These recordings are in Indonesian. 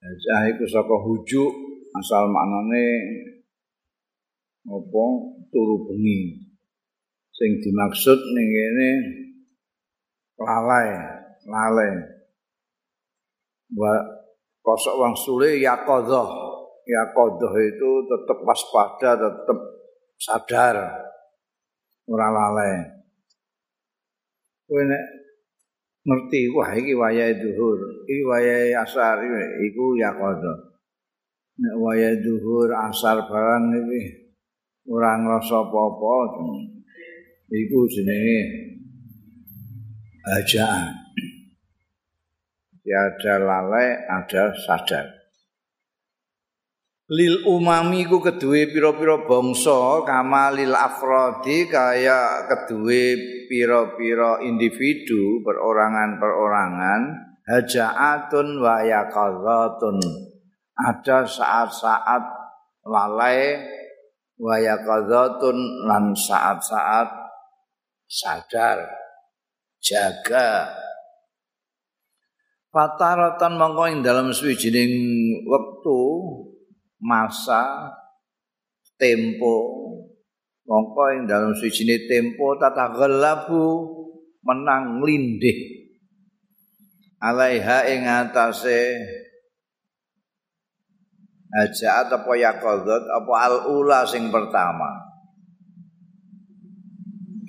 Haja'ah iku saka hujuk asal maknane apa turu bengi. Sing dimaksud ning kene lalai, lalai. Wa kosok wang sule yaqadhah. Yaqadhah itu tetap waspada, tetap sadar. Ora lalai. Kowe nek ngerti wah iki wayahe zuhur, iki wayahe asar iku ya qadha. Nek wayahe zuhur asar barang iki ora ngrasa apa-apa iku jenenge ajaan. Ya ada lalai, ada sadar. Lil umami ku kedue pira-pira bangsa kama lil afrodi kaya kedue pira-pira individu perorangan-perorangan hajaatun wa yaqadzatun ada saat-saat lalai wa yaqadzatun lan saat-saat sadar jaga. Fataratan mongko ing dalam suwijining wektu masa tempo mongko ing dalam sujine tempo tata gelabu menang lindih. Alaiha ing atase aja apa yaqadzat apa alula sing pertama.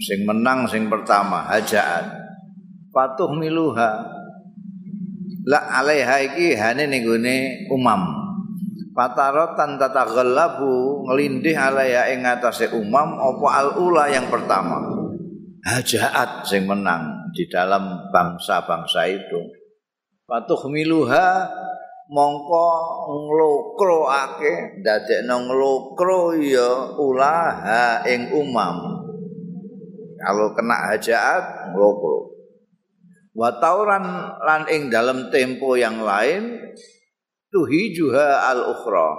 Sing menang sing pertama hajaat. Patuh miluha. La alaiha iki hane ning umam Pataratan tataghallabu ngelindih alaya ing atase umam apa alula yang pertama. Hajaat sing menang di dalam bangsa-bangsa itu. Patuh miluha mongko nglokroake dadekno nglokro ya ulaha ing umam. Kalau kena hajaat nglokro. Wa tauran lan ing dalam tempo yang lain tuhijuha al ukhra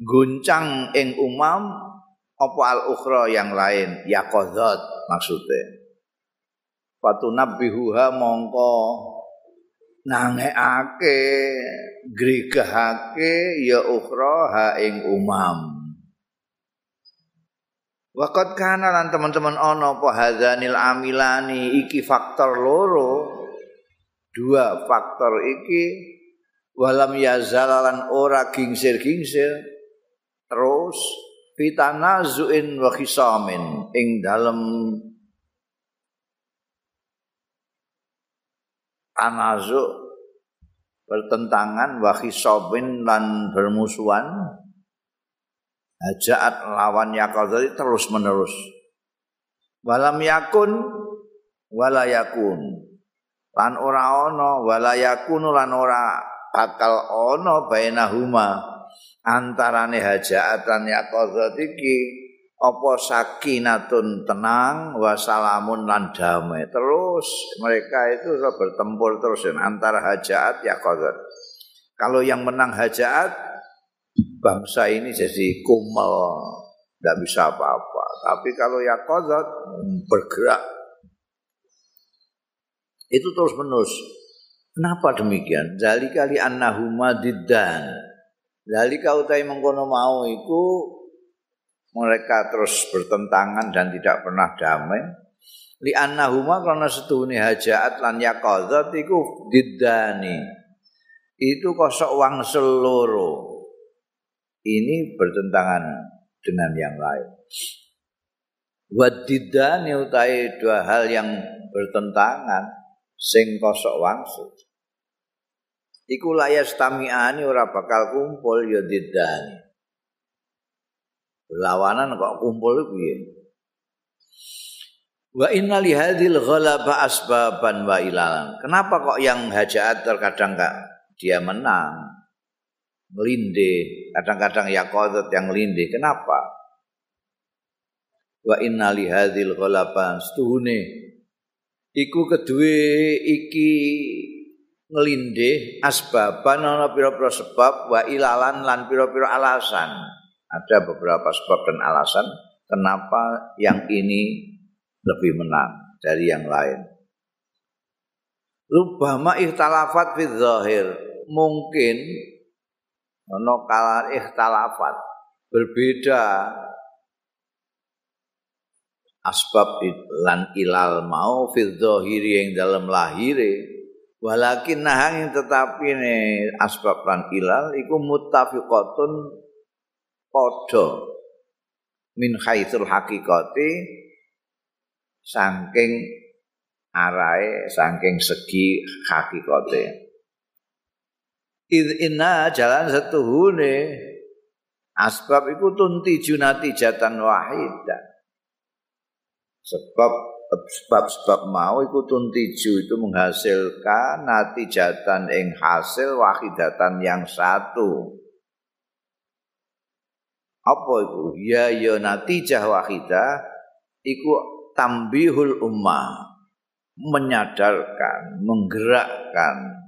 guncang ing umam apa al ukhra yang lain? Yaqadzat maksude fatunabbihuha mongko nangekake gregahake ya ukhra ha ing umam. Waqat kana lan teman-teman ana apa hadzanil amilani iki faktor loro dua faktor iki walam yazalalan ora gingsir-gingsir terus fitanazuin wa khisamin ing dalem anazu bertentangan wa khisabin lan bermusuhan. Hajaat lawan yakadzali terus menerus walam yakun wala yakun lan ora ana wala yakunu lan ora bakal ana bainahuma antarane hajaatan yaqadzat iki apa sakinatun tenang wa salamun lan damai. Terus mereka itu bertempur terus antara hajaat yaqadzat kalau yang menang hajaat bangsa ini jadi kumel tidak bisa apa-apa. Tapi kalau yaqadzat bergerak itu terus menerus. Kenapa demikian? Jadi kali annahuma diddan. Jadi kau utai mengkono mau itu mereka terus bertentangan dan tidak pernah damai. Li annahuma karena setuni hajaat lan yaqadzat iku diddani. Itu kosok wang seluruh. Ini bertentangan dengan yang lain. Wadidani utai dua hal yang bertentangan sing kosok wangsu. Iku layas tamiani ora bakal kumpul ya didani. Berlawanan kok kumpul piye? Wa inna li hadhil ghalaba asbaban wa ilalan. Kenapa kok yang hajaat terkadang gak dia menang? melinde, kadang-kadang ya yang melinde. Kenapa? Wa inna li hadhil ghalaban stuhune iku kedue iki ngelinde asbaban ana pira-pira sebab wa ilalan lan pira-pira alasan. Ada beberapa sebab dan alasan kenapa yang ini lebih menang dari yang lain. Rubama ihtalafat fi zahir. Mungkin ono kala ihtalafat berbeda asbab lan ilal mau fi zahiri yang dalam lahire Walakin nahang tetapi ne asbab lan ilal iku muttafiqatun padha min haitsul haqiqati saking arahe saking segi hakikate. Id inna jalan setuhune asbab iku tunti junati jatan wahidah. Sebab sebab-sebab mau iku tuntiju itu menghasilkan natijatan ing hasil wahidatan yang satu. Apa itu? Ya ya natijah wahidah iku tambihul ummah menyadarkan, menggerakkan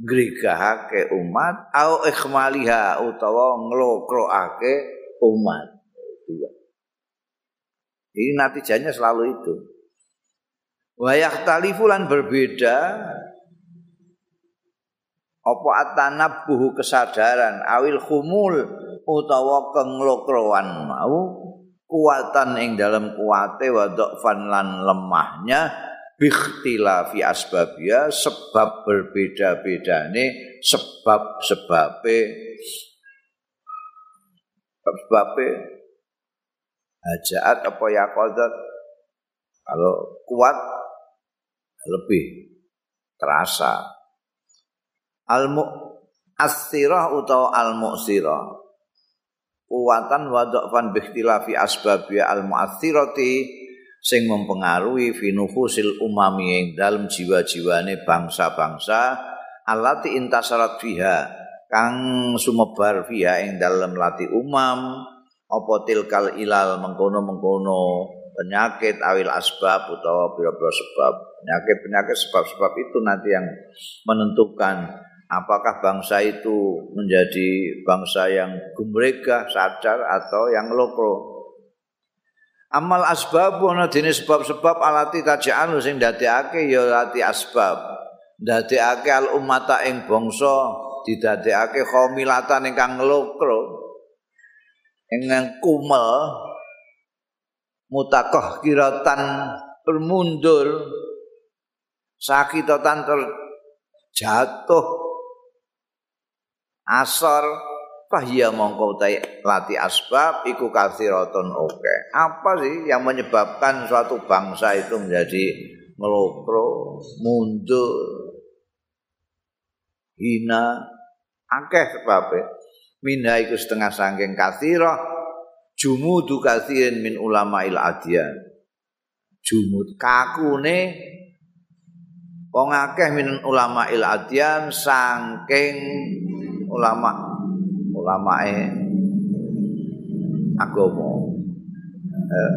grigahake umat au ikhmaliha utawa nglokroake umat. Dua. Ini natijanya selalu itu. Wayak talifulan berbeda apa atanabuhu kesadaran awil khumul utawa kenglokroan mau kuatan ing dalam kuate wa lan lemahnya bikhtilafi asbabia sebab berbeda-bedane sebab sebabe sebab sebabe hajaat apa ya kodat kalau kuat lebih terasa. Al asirah atau al mu'sirah kuatan wadokfan bikhtilafi asbabi al mu'athirati sing mempengaruhi fi nufusil umami yang dalam jiwa-jiwane bangsa-bangsa alati intasarat fiha kang sumebar fiha yang dalam lati umam apa tilkal ilal mengkono-mengkono penyakit awil asbab utawa pira-pira sebab. Penyakit-penyakit sebab-sebab itu nanti yang menentukan apakah bangsa itu menjadi bangsa yang gumrega sadar atau yang loko amal asbab ana dene sebab-sebab alati tajaan sing dadekake ya lati asbab. Dadekake al ummata ing bangsa didadekake khamilatan ingkang nglokro dengan kumel mutakoh kiratan bermundur sakitatan terjatuh asor fahya mongko utai lati asbab iku kathiratun oke. Apa sih yang menyebabkan suatu bangsa itu menjadi melokro mundur hina? Akeh sebabnya minha iku setengah sangking kathirah jumudu kathirin min ulama il adyan. Jumud kakune wong akeh min ulama il sangking ulama ulamae agama. Eh,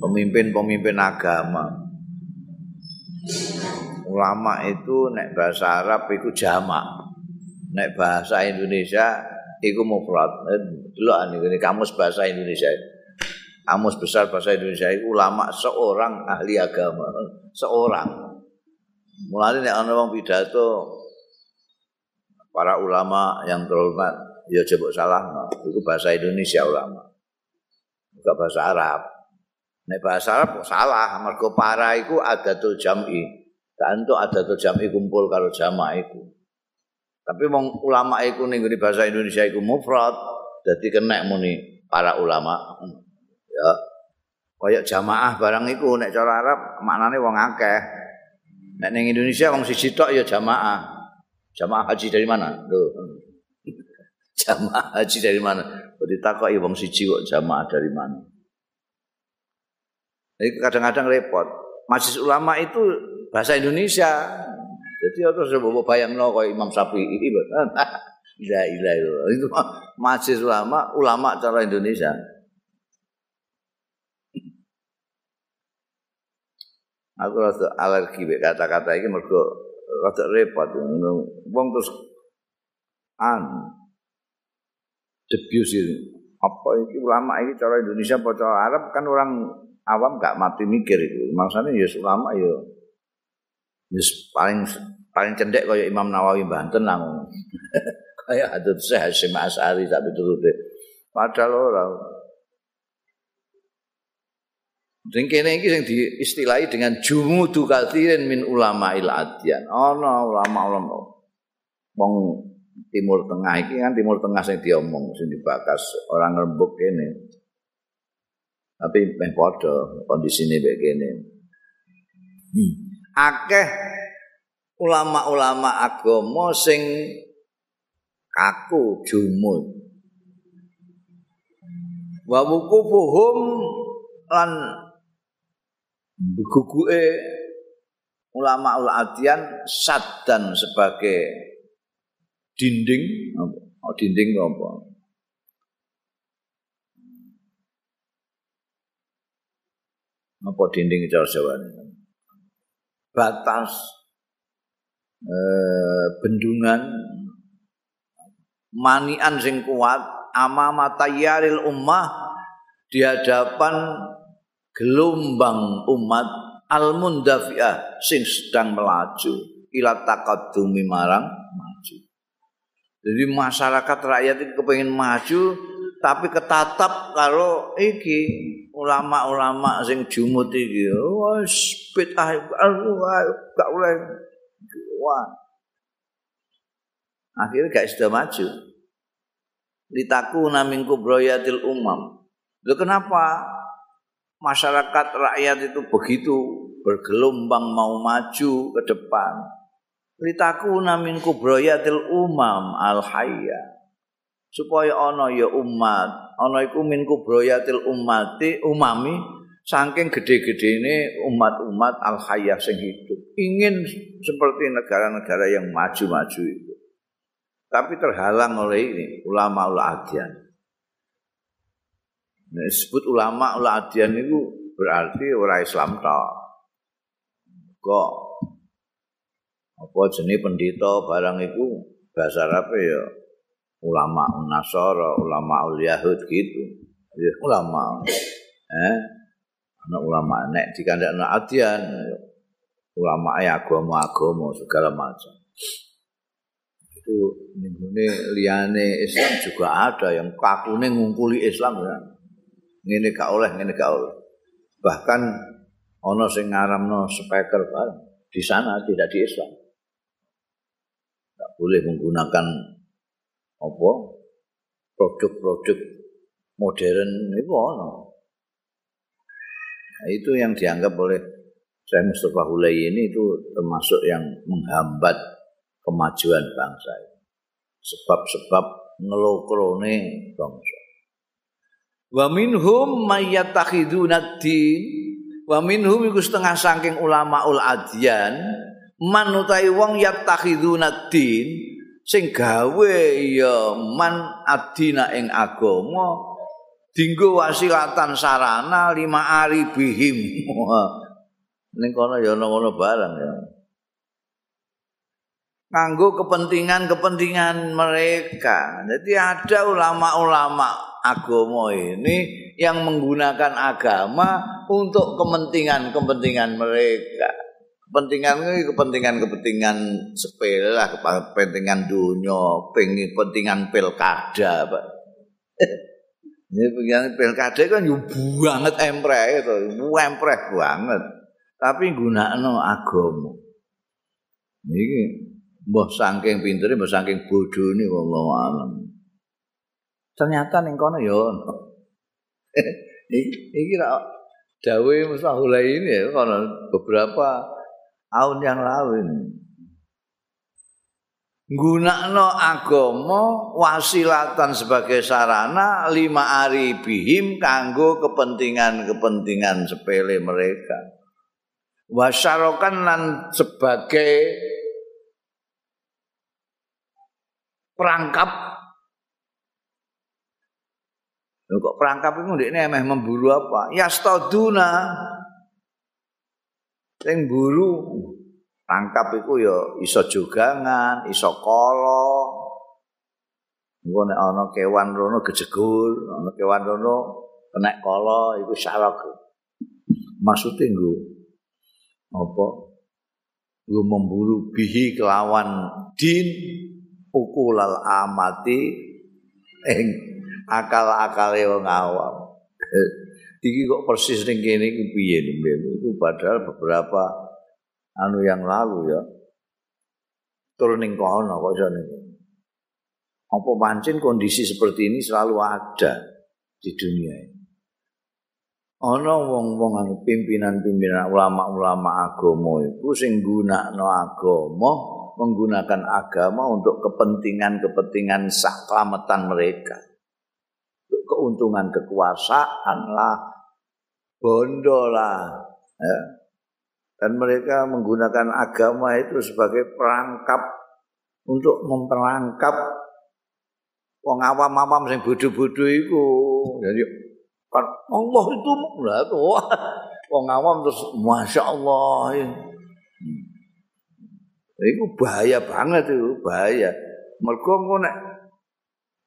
pemimpin-pemimpin agama. Ulama itu nek bahasa Arab itu jamak. Nek bahasa Indonesia iku mufrad. Delok ane ini kamus bahasa Indonesia. Kamus besar bahasa Indonesia itu ulama seorang ahli agama, seorang. Mulane nek ana wong pidato para ulama yang terhormat ya coba salah no. itu bahasa Indonesia ulama. Bukan bahasa Arab. Nek bahasa Arab salah, mergo para iku adatul jam'i. Dan untuk adatul jam'i kumpul karo jamaah iku. Tapi wong ulama iku ning bahasa Indonesia iku mufrad, dadi kena muni para ulama. Ya. Kaya jamaah barang iku nek cara Arab maknane wong akeh. Nek ning Indonesia wong siji tok ya jamaah. Jamaah haji dari mana? Loh. jamaah haji dari mana? Kok ditakoki wong siji kok jamaah dari mana? Jadi kadang-kadang repot. Majelis ulama itu bahasa Indonesia. Jadi terus bawa bayang no Imam Syafi'i. Ilah ilah itu masih ulama ulama cara Indonesia. Aku rasa alergi kata-kata ini mergo rada repot. Wong terus an debus itu. Apa ini ulama ini cara Indonesia apa cara Arab kan orang awam gak mati mikir itu. Maksudnya ya ulama ya ya paling paling cendek kayak Imam Nawawi Banten nang. kayak Hadut Syekh Hasyim As'ari tapi turute. Padahal orang Sing kene iki sing diistilahi dengan jumudu katsirin min ulama il adyan. Ana ulama-ulama wong Timur Tengah iki kan Timur Tengah sing diomong sing dibakas orang rembuk kene. Tapi meh padha kondisine kene. Hmm. Akeh ulama-ulama agama sing kaku jumud. Wa wukufuhum lan guguke ulama ul adian saddan sebagai dinding oh, dinding apa? Apa dinding cara Jawa batas eh, bendungan manian sing kuat amama tayyaril ummah di hadapan gelombang umat al-mundafi'ah sing sedang melaju ila taqaddumi marang maju. Jadi masyarakat rakyat itu kepengen maju tapi ketatap kalau iki ulama-ulama sing jumut iki wis bid'ah gak oleh wah akhirnya gak sudah maju litaku namingku broyatil umam Lalu kenapa masyarakat rakyat itu begitu bergelombang mau maju ke depan. Litakuna min kubroyatil umam al hayya. Supaya ana ya umat, ana iku min kubroyatil umati umami saking gede-gedene umat-umat al hayya sing hidup. Ingin seperti negara-negara yang maju-maju itu. Tapi terhalang oleh ini ulama ulama adian. Nah, disebut ulama ulama adian itu berarti orang Islam tak. Kok apa jenis pendeta barang itu bahasa Arab ya ulama Nasara, ulama Yahud gitu. Ya, ulama. Eh? Anak ulama nek dikandakno adian ulama ya agama-agama segala macam. Itu ini liane Islam juga ada yang kakune ngungkuli Islam ya. ngene gak oleh ngene gak oleh bahkan ana sing ngaramno speaker di sana tidak di Islam tak boleh menggunakan apa? Produk-produk modern itu ana nah, itu yang dianggap oleh saya Mustafa Hulai ini itu termasuk yang menghambat kemajuan bangsa sebab-sebab ngelokrone bangsa. Wa minhum mayyatakhiduna din wa minhum iku setengah saking ulamaul adyan man utawi wong yatakhiduna din sing gawe ya man adina ing agama dinggo wasilatan sarana lima ari bihim ning kono ya ngono barang ya nganggo kepentingan-kepentingan mereka. Jadi ada ulama-ulama agama ini yang menggunakan agama untuk kepentingan-kepentingan mereka. Kepentingan ini kepentingan-kepentingan sepele lah, kepentingan dunia, kepentingan pilkada, Pak. Ini kepentingan pilkada kan yo banget empreh itu, empreh banget. Tapi gunakno agama. Ini mbah saking pintere, mbah saking bodhone wallahu alam. Ternyata ning kono ya iki ra dawe Mustahulai ini ya kono beberapa tahun yang lalu ini. Gunakno agama wasilatan sebagai sarana lima hari bihim kanggo kepentingan-kepentingan sepele mereka. Wasyarokan lan sebagai perangkap kok perangkap itu ndekne emeh memburu apa? Yastaduna. Sing buru tangkap iku ya iso jogangan, iso kala. Engko nek ana kewan rono gejegul, ana kewan rono kena kala iku salak. Maksude nggo apa? Nggo memburu bihi kelawan din ukulal amati ing akal-akale wong awam. Iki kok persis ning kene iki piye Itu padahal beberapa anu yang lalu ya. Turun ning kono kok iso Apa pancen kondisi seperti ini selalu ada di dunia ini. Ana wong-wong anu pimpinan-pimpinan ulama-ulama agama iku sing gunakno agama, menggunakan agama untuk kepentingan-kepentingan saklamatan mereka. Keuntungan kekuasaan lah, bondo lah. Ya. Dan mereka menggunakan agama itu sebagai perangkap untuk memperangkap wong awam-awam sing bodho-bodho iku. Jadi kan Allah itu lah wong awam terus masya Allah. Hmm. Itu bahaya banget itu, bahaya. Mergo nek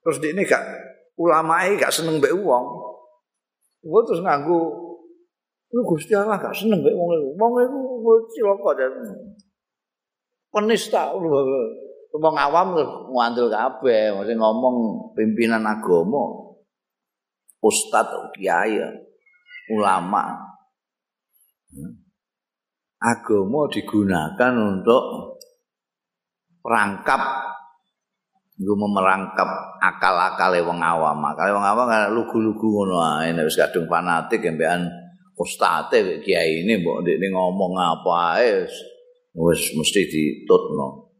terus ini gak ulama ini gak seneng mbek wong. Gue terus nganggu, lu gusti Allah gak seneng mbek wong itu. Wong itu gue ciloko dan penista. Wong awam ngandel kabeh, mesti ngomong pimpinan agama, ustad, kiai, ulama. Agama digunakan untuk perangkap Iku memerangkap akal-akale wong awam. Akale wong awam kan lugu-lugu ngono ae nek wis kadung fanatik embekan ustate kiai ini mbok ndekne ngomong apa ae wis mesti ditutno.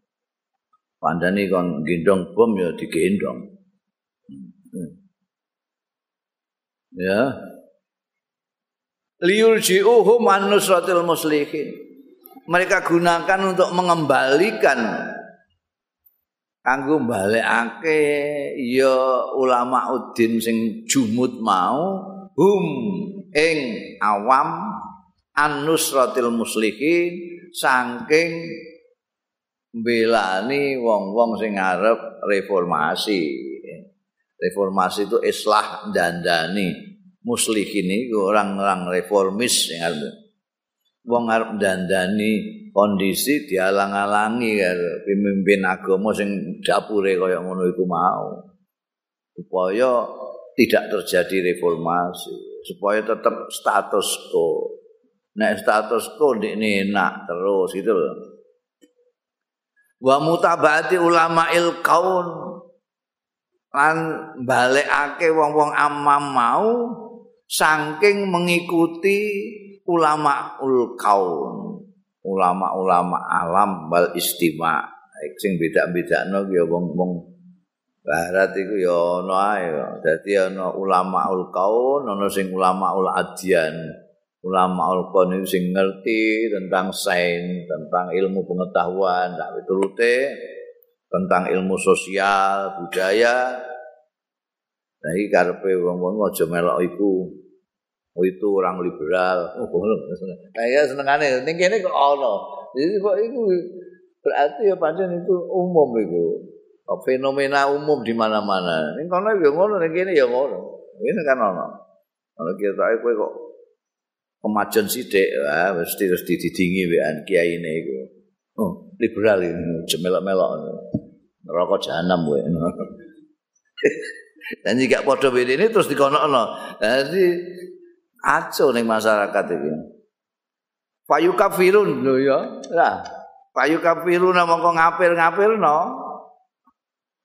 Pandani kon gendong bom ya digendong. Ya. Liurji'uhum an nusratil muslihin. Mereka gunakan untuk mengembalikan kanggo balekake ya ulama udin sing jumud mau hum ing awam an-nusratil muslihin saking belani wong-wong sing arep reformasi. Reformasi itu islah dandani muslihin iku orang-orang reformis sing arep wong arep dandani kondisi dialang-alangi karo pemimpin agama sing dapure kaya ngono iku mau. Supaya tidak terjadi reformasi supaya tetap status quo. Nek status quo ndekne enak terus itu loh wa mutabati ulama il kaun. Lan balekake wong-wong amam mau saking mengikuti ulama ul kaun ulama-ulama alam bal istima. Sing beda-bedakno ya wong-wong barat iku ya ana ae. Dadi ana ulama ul kaun ana sing ulama ul adyan ulama ul kaun itu sing ngerti tentang sains tentang ilmu pengetahuan tak piturute tentang ilmu sosial budaya. Nah, ini karpe wong-wong aja melok iku itu orang liberal. Oh, nah, ya senengane ning kene kok ana. Jadi kok itu berarti ya pancen itu umum itu. Oh, fenomena umum di mana-mana. Ning kono ya ngono ning kene ya ngono. Ini kan ana. Kalau kita kowe kok kemajuan sithik, wah mesti terus dididingi wean kiai ini iku. Oh, liberal ini jemelok-melok. Rokok jahanam kowe. Dan jika podo ini terus dikono-kono. Jadi aco ning masyarakat iki. Payu kafirun lho ya. Lah, payu kafirun mongko ngapir-ngapirno.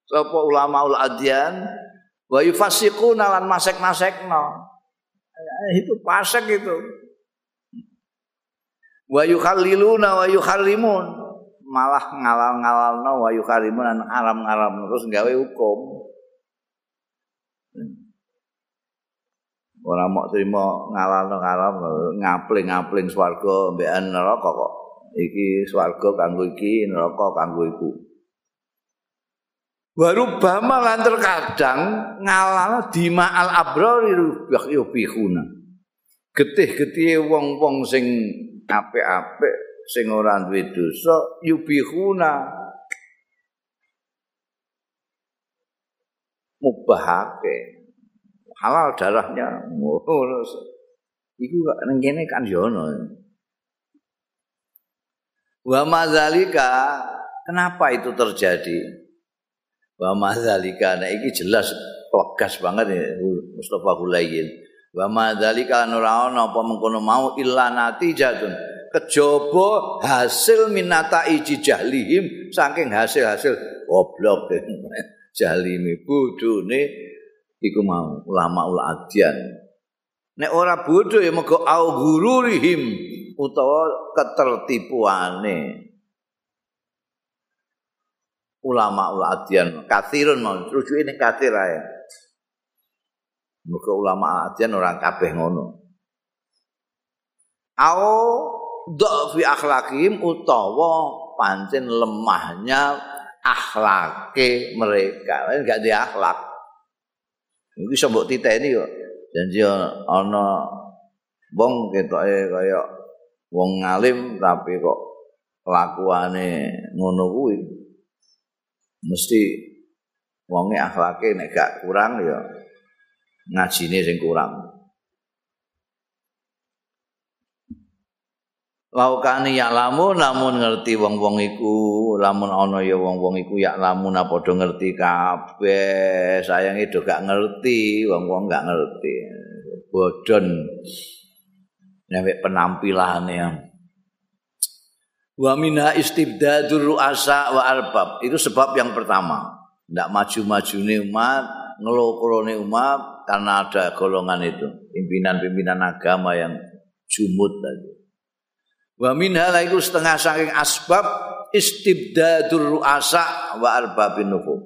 Sapa ulama ul adyan wa yufasiquna lan masek-masekno. Itu pasek itu. Wa yukhalliluna wa yukharrimun. Malah ngalal-ngalalno wa yukharrimun lan aram-aram terus gawe hukum. Ora mau terima ngalalno ngalam ngapling-ngapling swarga mbekan neraka kok iki swarga kanggo iki neraka kanggo iku Baru bama lan terkadang ngalala dima al abrari yubihuna. Getih-getih wong-wong sing apik-apik sing ora duwe dosa yubihuna mubahake. Halal darahnya. Iku ning kene kan yo ono. Wa madzalika kenapa itu terjadi? Wa madzalika nah iki jelas tegas banget ya Mustafa Hulayyin. Wa madzalika ora ana apa mengkono mau illa natijatun. Kejaba hasil minata iji jahlihim saking hasil-hasil goblok jahlimi bodhone iku mau ulama ul adyan. Nek ora bodho ya mego au gururihim utawa ketertipuane. ulama ul adian kathirun mau rujuk ini kathir aja muka ulama adian orang kabeh ngono au fi akhlakim utawa pancen lemahnya akhlake mereka lain gak di akhlak ini sebut titik ini kok janji ana bong ketoke kaya wong ngalim tapi kok kelakuane ngono kuwi mesti wonge akhlake nek gak kurang ya ngajine sing kurang. Laukani ya lamun namun ngerti wong-wong iku lamun ana ya wong-wong iku ya lamun padha ngerti kabeh sayange do gak ngerti wong-wong gak ngerti bodon nek penampilane ya. Wa minha istibdadur ru'asa wa arbab. Itu sebab yang pertama. Tidak maju-maju umat, ngelokrone umat karena ada golongan itu. Pimpinan-pimpinan agama yang jumut tadi. Wa minha itu setengah saking asbab istibdadur ru'asa wa arbabin nufum.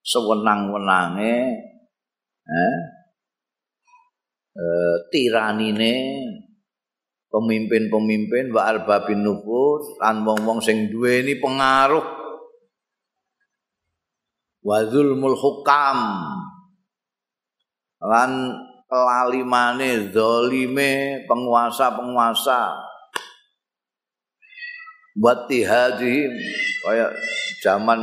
Sewenang-wenange eh, eh, tiranine pemimpin-pemimpin wa arbabin nufus lan wong-wong sing duweni pengaruh wa zulmul hukam lan kelalimane zalime penguasa-penguasa buat tihadihim kayak zaman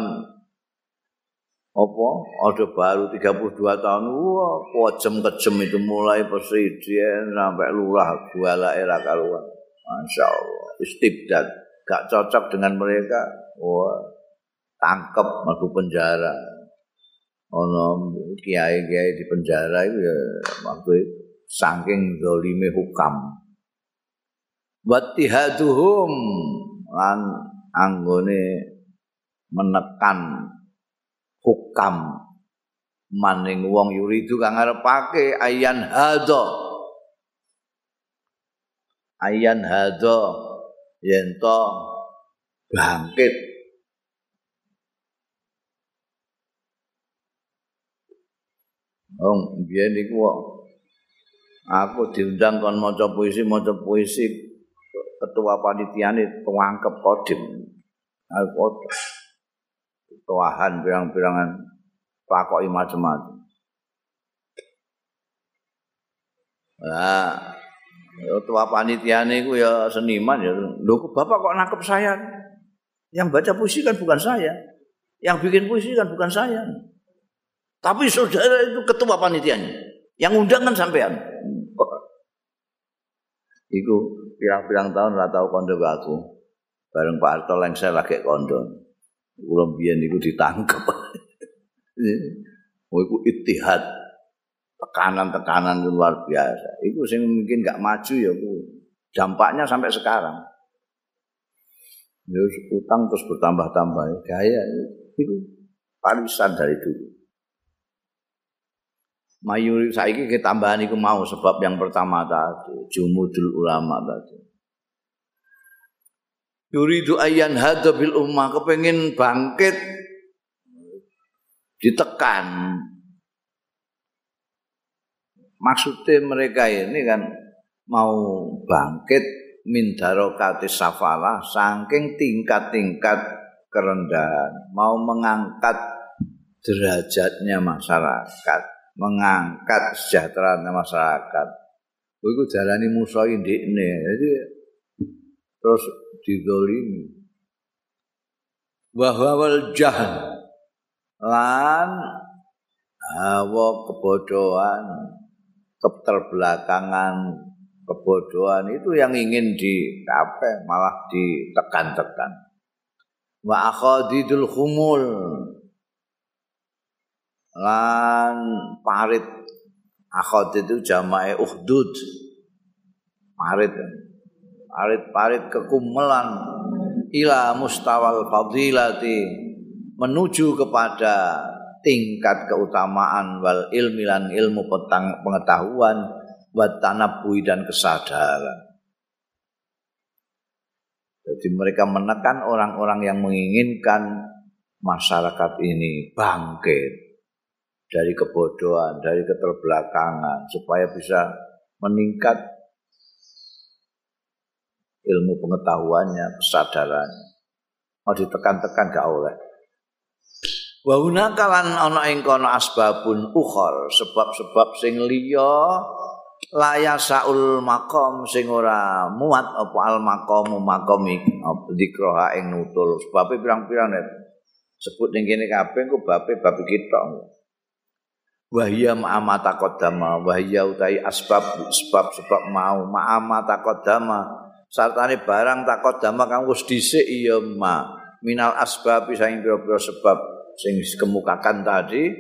apa? Ada baru 32 tahun. Wah pojem kejem itu mulai presiden sampai lurah guala era kaluan Masya Allah istibdad gak cocok dengan mereka. Wah tangkep masuk penjara. Ono kiai kiai di penjara itu ya waktu saking dolime hukam. Watihaduhum lan anggone menekan hukam maning wong yuridu kang arepake ayan hadza ayan hadza yen to bangkit. Wong biyen iku aku diundang kon maca puisi maca puisi ketua panitiane tuangkep kodim aku tuahan pirang-pirangan pakoki macam-macam. Nah, tua panitia niku ya seniman ya. Lho Bapak kok nangkep saya? Yang baca puisi kan bukan saya. Yang bikin puisi kan bukan saya. Tapi saudara itu ketua panitianya. Yang undang kan sampean. Iku pirang-pirang tahun lah tahu kondo aku. Bareng Pak Arto saya lagi kondo. kula biyen niku ditangkep. Oh iku ittihad tekanan-tekanan luar biasa. Iku sing mungkin gak maju ya ku. Dampaknya sampai sekarang. Ya utang terus bertambah-tambah gaya itu parisan dari dulu. Mayuri saiki ketambahan iku mau sebab yang pertama tadi jumudul ulama tadi. yuridu ayyan hadza bil ummah kepengin bangkit ditekan. Maksudnya mereka ini kan mau bangkit min darokati safalah saking tingkat-tingkat kerendahan. Mau mengangkat derajatnya masyarakat, mengangkat sejahtera masyarakat. Iku jalani musuh indikne. Jadi terus didolimi. Bahwa wal jahan lan hawa kebodohan, keterbelakangan, kebodohan itu yang ingin dicapai malah ditekan-tekan. Wa akhadidul khumul lan parit. Akhad itu jamae uhdud. Parit. Parit-parit kekumelan ila mustawal fadilati. Menuju kepada tingkat keutamaan wal ilmi lan ilmu petang pengetahuan. Wa tanabbuhi dan kesadaran. Jadi mereka menekan orang-orang yang menginginkan masyarakat ini bangkit dari kebodohan, dari keterbelakangan supaya bisa meningkat ilmu pengetahuannya, kesadarannya. Mau ditekan-tekan gak oleh. Wa hunakalan ana ing kono asbabun ukhor, sebab-sebab sing liya laya saul makom sing ora muat apa al makomu makom iki dikroha ing nutul sebab pirang-pirang sebut ning kene kabeh ku bape bab kita wahya ma'amata kodama wahya utai asbab sebab sebab mau. Ma'amata kodama sartane barang takodama kang wis dhisik iya ma. Minal asbab sing pira-pira sebab sing kemukakan tadi.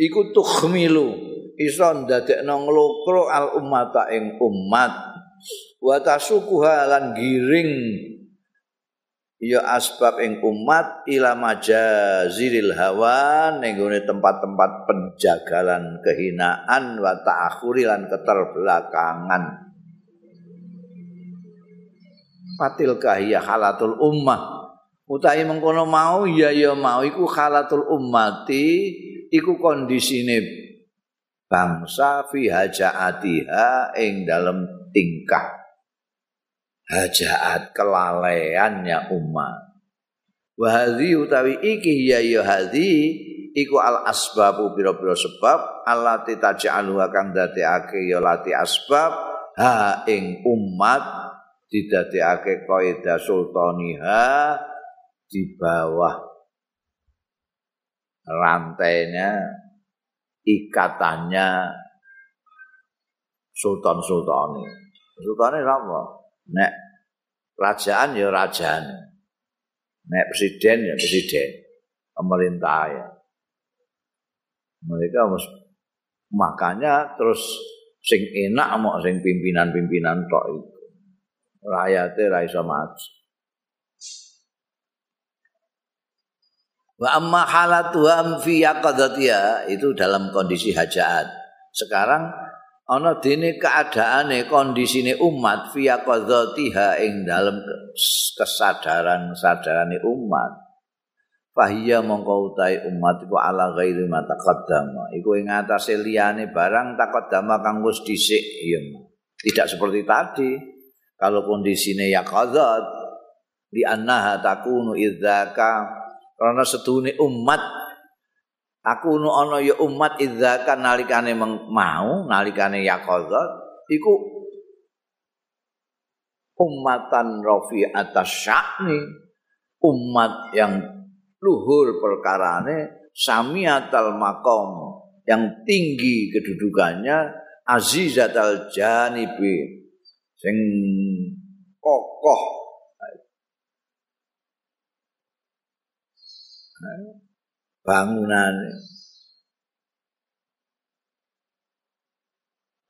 Iku tukhmilu. Iso ndadekno nglokro al ummata ing umat. Wa tasukuha lan giring ya asbab ing umat ila majaziril hawa ning tempat-tempat penjagalan kehinaan wa ta'akhuri lan keterbelakangan. Fatil kahya halatul ummah. Utahe mengkono mau ya ya mau. Iku halatul ummati iku kondisine bangsa fi hajaatiha ing dalam tingkah hajaat kelalaiannya umat. Wahadi utawi iki ya ya hadi iku al asbabu pira-pira sebab allati taj'alu kang dadekake ya lati asbab ha ing umat didadekake kaidah sultaniha di bawah rantainya ikatannya sultan-sultani. Sultane apa? Nek kerajaan ya kerajaan. Nek presiden ya presiden. Pemerintah ya. Mereka mus, makanya terus sing enak mau sing pimpinan-pimpinan tok itu. Rakyatnya ra iso maju. Wa amma halatuham fi itu dalam kondisi hajat. Sekarang ana dene keadaane kondisine umat fi qadzatiha ing dalem kesadaran sadarane umat. Fahiya mongko utahe umat iku ala ghairi ma taqaddama. Iku ing atase liyane barang taqaddama kang wis dhisik ya tidak seperti tadi. Kalau kondisine ya qadzat li annaha takunu idzaka karena setune umat aku nu ana ya umat idzaka nalikane mau nalikane yaqadzat iku umatan rafi atas sya'ni umat yang luhur perkarane samiatal makom yang tinggi kedudukannya azizatal janibi sing kokoh bangunan.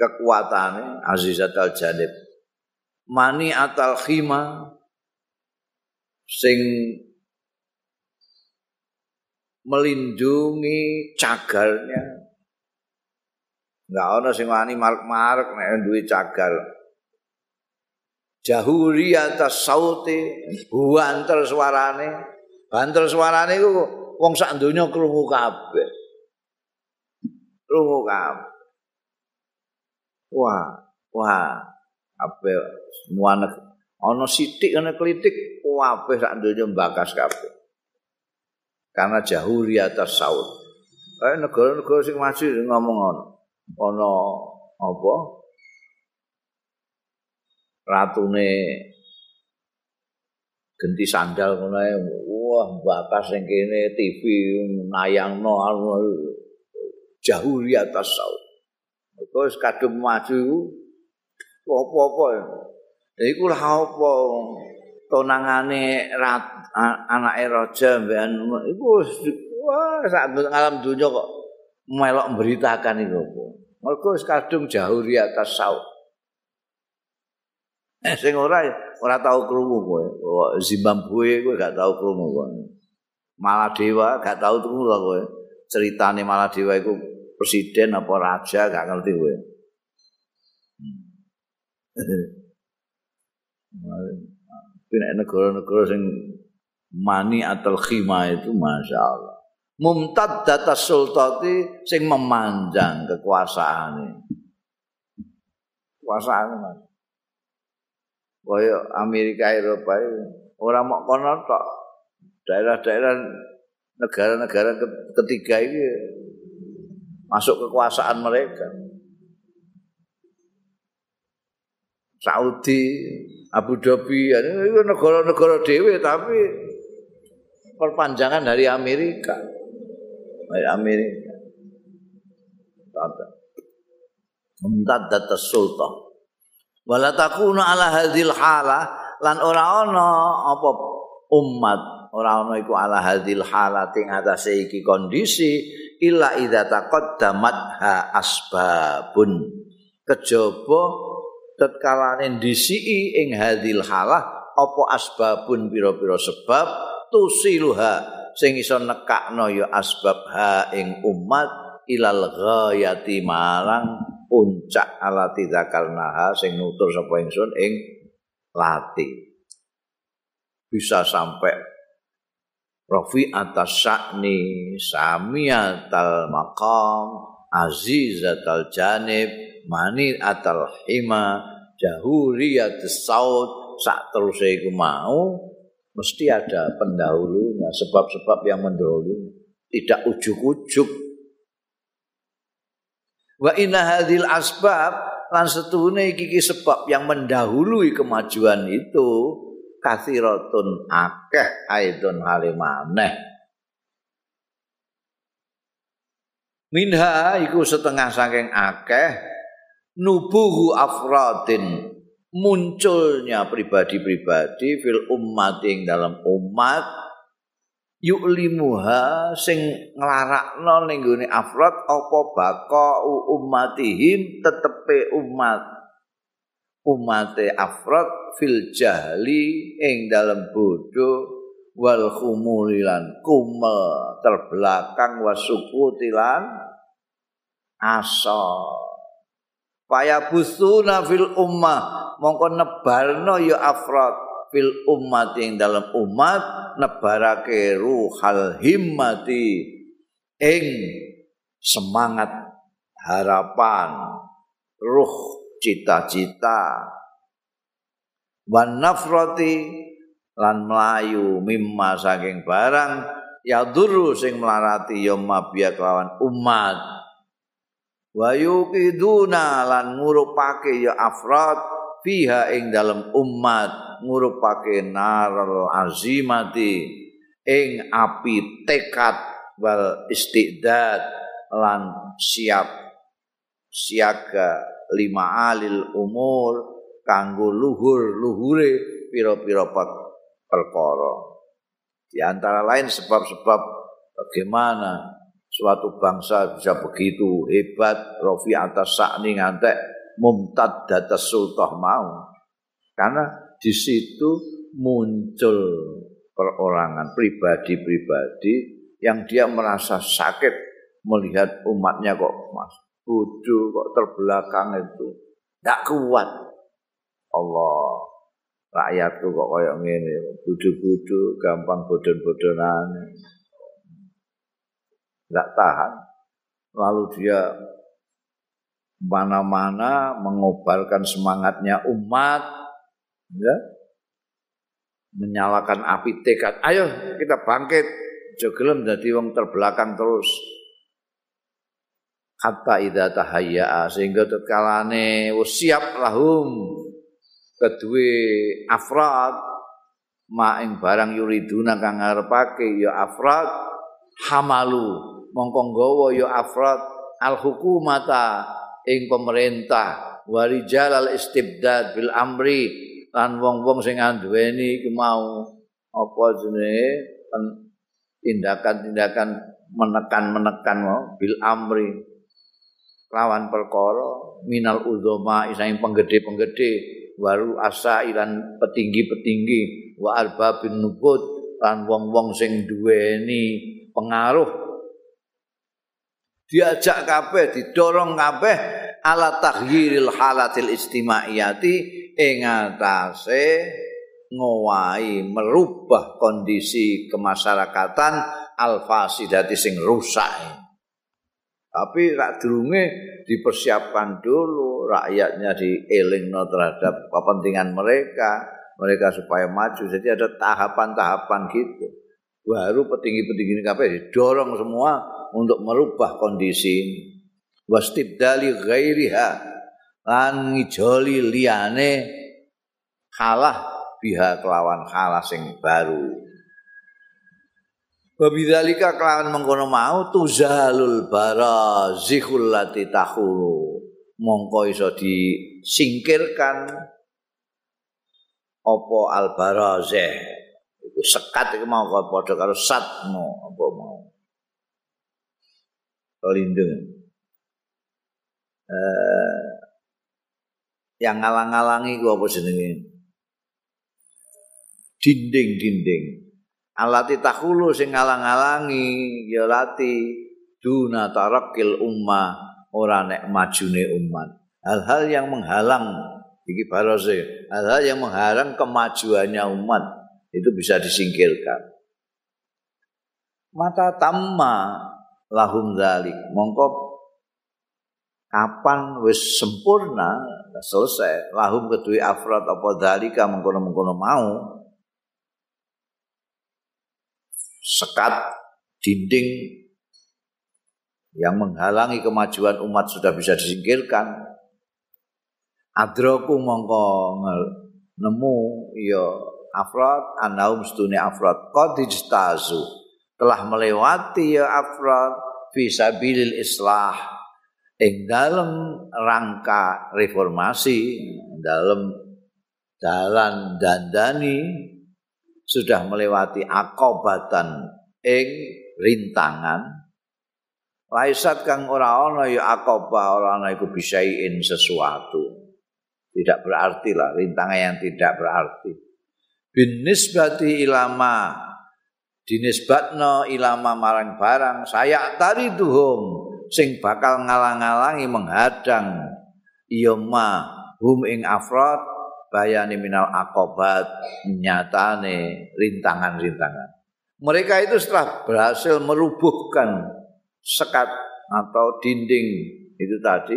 Kekuatannya azizat al janib mani atal khima sing melindungi cagarnya enggak ada sing wani marek-marek nek duwe cagar jahuri atas sauti banter suarane. Banter suarane iku wong sak donya krungu kabeh. Krungu kabeh. Wah, wah, apa semua anak ana sithik ana klitik kabeh sak donya mbakas kabeh. karena jahuri atas saud. Eh negara-negara sing maju ngomong ono. Ono apa? Ratune genti sandal ngono wah bakas sing kene TV nayangno jahuri atas saud. Terus kadung maju apa-apa. Iku lah apa tonangane anake raja mbekan iku wah sak alam dunya kok melok memberitakan iku apa. Wis kadung jauh di atas saut. Eh sing ora ora tau krungu kowe. Zimbabwe kowe gak tau krungu kowe. Maladewa gak tau krungu lho kowe. Ceritane Maladewa iku presiden apa raja gak ngerti kowe. Tapi negara-negara sing mani atau khima itu masya Allah. Mumtad data sultati sing memanjang kekuasaan ini. Kekuasaan mas. Kaya Amerika Eropa orang mau kono tok daerah-daerah negara-negara ketiga ini masuk kekuasaan mereka. Saudi, Abu Dhabi, itu negara-negara dewe tapi perpanjangan dari Amerika. Dari Amerika. Tata. data sultan. Wala takuna ala hadhil hala lan ora ana apa umat ora ana iku ala hadhil hala ing atase iki kondisi illa idza taqaddamat ha asbabun. Kejaba tetkalane ndisiki ing hadil halah apa asbabun pira-pira sebab tusiluha sing iso nekakno ya asbab ha ing umat ilal ghayati marang puncak alati zakarnaha sing nutur sapa ingsun ing lati. Bisa sampai Rafi atas sakni samiatal maqam azizatal janib mani atal hima jahuriyat saud sak terus iku mau mesti ada pendahulunya sebab-sebab yang mendahului tidak ujuk-ujuk wa inna hadhil asbab lan setune iki sebab yang mendahului kemajuan itu kathiratun akeh aidon halimaneh minha iku setengah saking akeh nubuhu afradin munculnya pribadi-pribadi fil umat yang dalam umat yu'limuha sing nglarakno ning gone afrad apa baka ummatihim tetepe umat umate afrad fil jahli ing dalam bodoh wal khumulilan kumel terbelakang wasukutilan asal Faya busuna fil ummah mongko nebarno ya afrad fil umat yang dalam umat nebarake ruhal himmati ing semangat harapan ruh cita-cita. Wan nafrati lan melayu mimma saking barang ya dulu sing melarati ya mabia kelawan umat. Wa yuqiduna lan ngurupake ya afrad fiha ing dalam umat ngurupake naral azimati ing api tekad wal istidad lan siap siaga lima alil umur kanggo luhur luhure pira-pira perkara. Di antara lain sebab-sebab bagaimana suatu bangsa bisa begitu hebat rofi atas sakni ngantek mumtad datas sultah mau. Karena di situ muncul perorangan pribadi-pribadi yang dia merasa sakit melihat umatnya kok mas bodoh kok terbelakang itu. Tidak kuat. Allah rakyatku kok kayak gini bodoh-bodoh gampang bodoh-bodohan. Nggak tahan. Lalu dia mana-mana mengobarkan semangatnya umat ya. Menyalakan api tekad. Ayo kita bangkit. Aja gelem dadi wong terbelakang terus. Hatta idza tahayya sehingga tetkalane wis siap lahum. Kedue afrad ma ing barang yuriduna kang ngarepake ya afrad hamalu. Mongko nggawa ya afrad al hukumata ing pemerintah. Warijal al istibdad bil amri lan wong-wong sing anduweni iki mau apa jenenge? Tindakan-tindakan menekan-menekan bil amri. Lawan perkara minal uzama isaing penggede-penggede waru asa ilan petinggi-petinggi wa arbabin nubut lan wong-wong sing duweni pengaruh. Diajak kabeh didorong kabeh ala taghyiril halatil istimaiyati ing atase ngowahi merubah kondisi kemasyarakatan alfasidati sing rusak Tapi rak durunge dipersiapkan dulu rakyatnya dielingno terhadap kepentingan mereka, mereka supaya maju. Jadi ada tahapan-tahapan gitu. Baru petinggi-petinggi ini kabeh didorong semua untuk merubah kondisi ini. Wastibdali ghairiha lan ngijoli liyane kalah biha kelawan kalah sing baru. Wabidzalika kelawan mengkono mau tuzalul barazihul lati tahulu. Mongko iso disingkirkan apa al barazih. Iku sekat iku mau padha karo satmu apa mau. Lindung. Eh, yang ngalang-alangi ku apa jenenge? Dinding-dinding. alati tahulu sing ngalang-alangi ya lati duna tarakil ummah ora nek majune umat hal-hal yang menghalang iki barose hal-hal yang menghalang kemajuannya umat itu bisa disingkirkan mata tamma lahum dzalik mongko kapan wis sempurna selesai. Lahum kedue afrad apa dzalika mengkono-mengkono mau. Sekat dinding yang menghalangi kemajuan umat sudah bisa disingkirkan. Adroku mongko nemu ya afrad anaum stune afrad qadijtazu telah melewati ya afrad fisabilil islah ing dalam rangka reformasi dalam dalan dandani sudah melewati akobatan ing rintangan. Laisat kang ora ana ya akobah ora ana iku bisain sesuatu. Tidak berarti lah rintangan yang tidak berarti. Bin nisbati ilama dinisbatno ilama marang barang saya tari tuhum sing bakal ngalang-alangi menghadang iya ma hum ing afrod bayani minal akobat nyatane rintangan-rintangan. Mereka itu setelah berhasil merubuhkan sekat atau dinding itu tadi,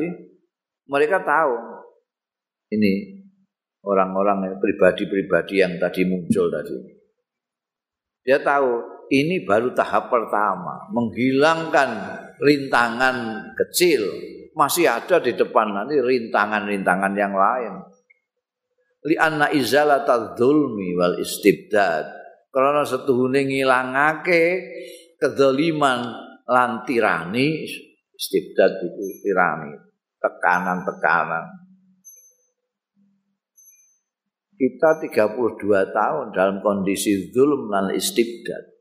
mereka tahu ini orang-orang pribadi-pribadi yang tadi muncul tadi. Dia tahu ini baru tahap pertama, menghilangkan rintangan kecil. Masih ada di depan nanti rintangan-rintangan yang lain. li anna izalata dzulmi wal istibdad karena setuhune ngilangake kedzaliman lan tirani istibdad itu tirani tekanan-tekanan kita 32 tahun dalam kondisi zulm dan istibdad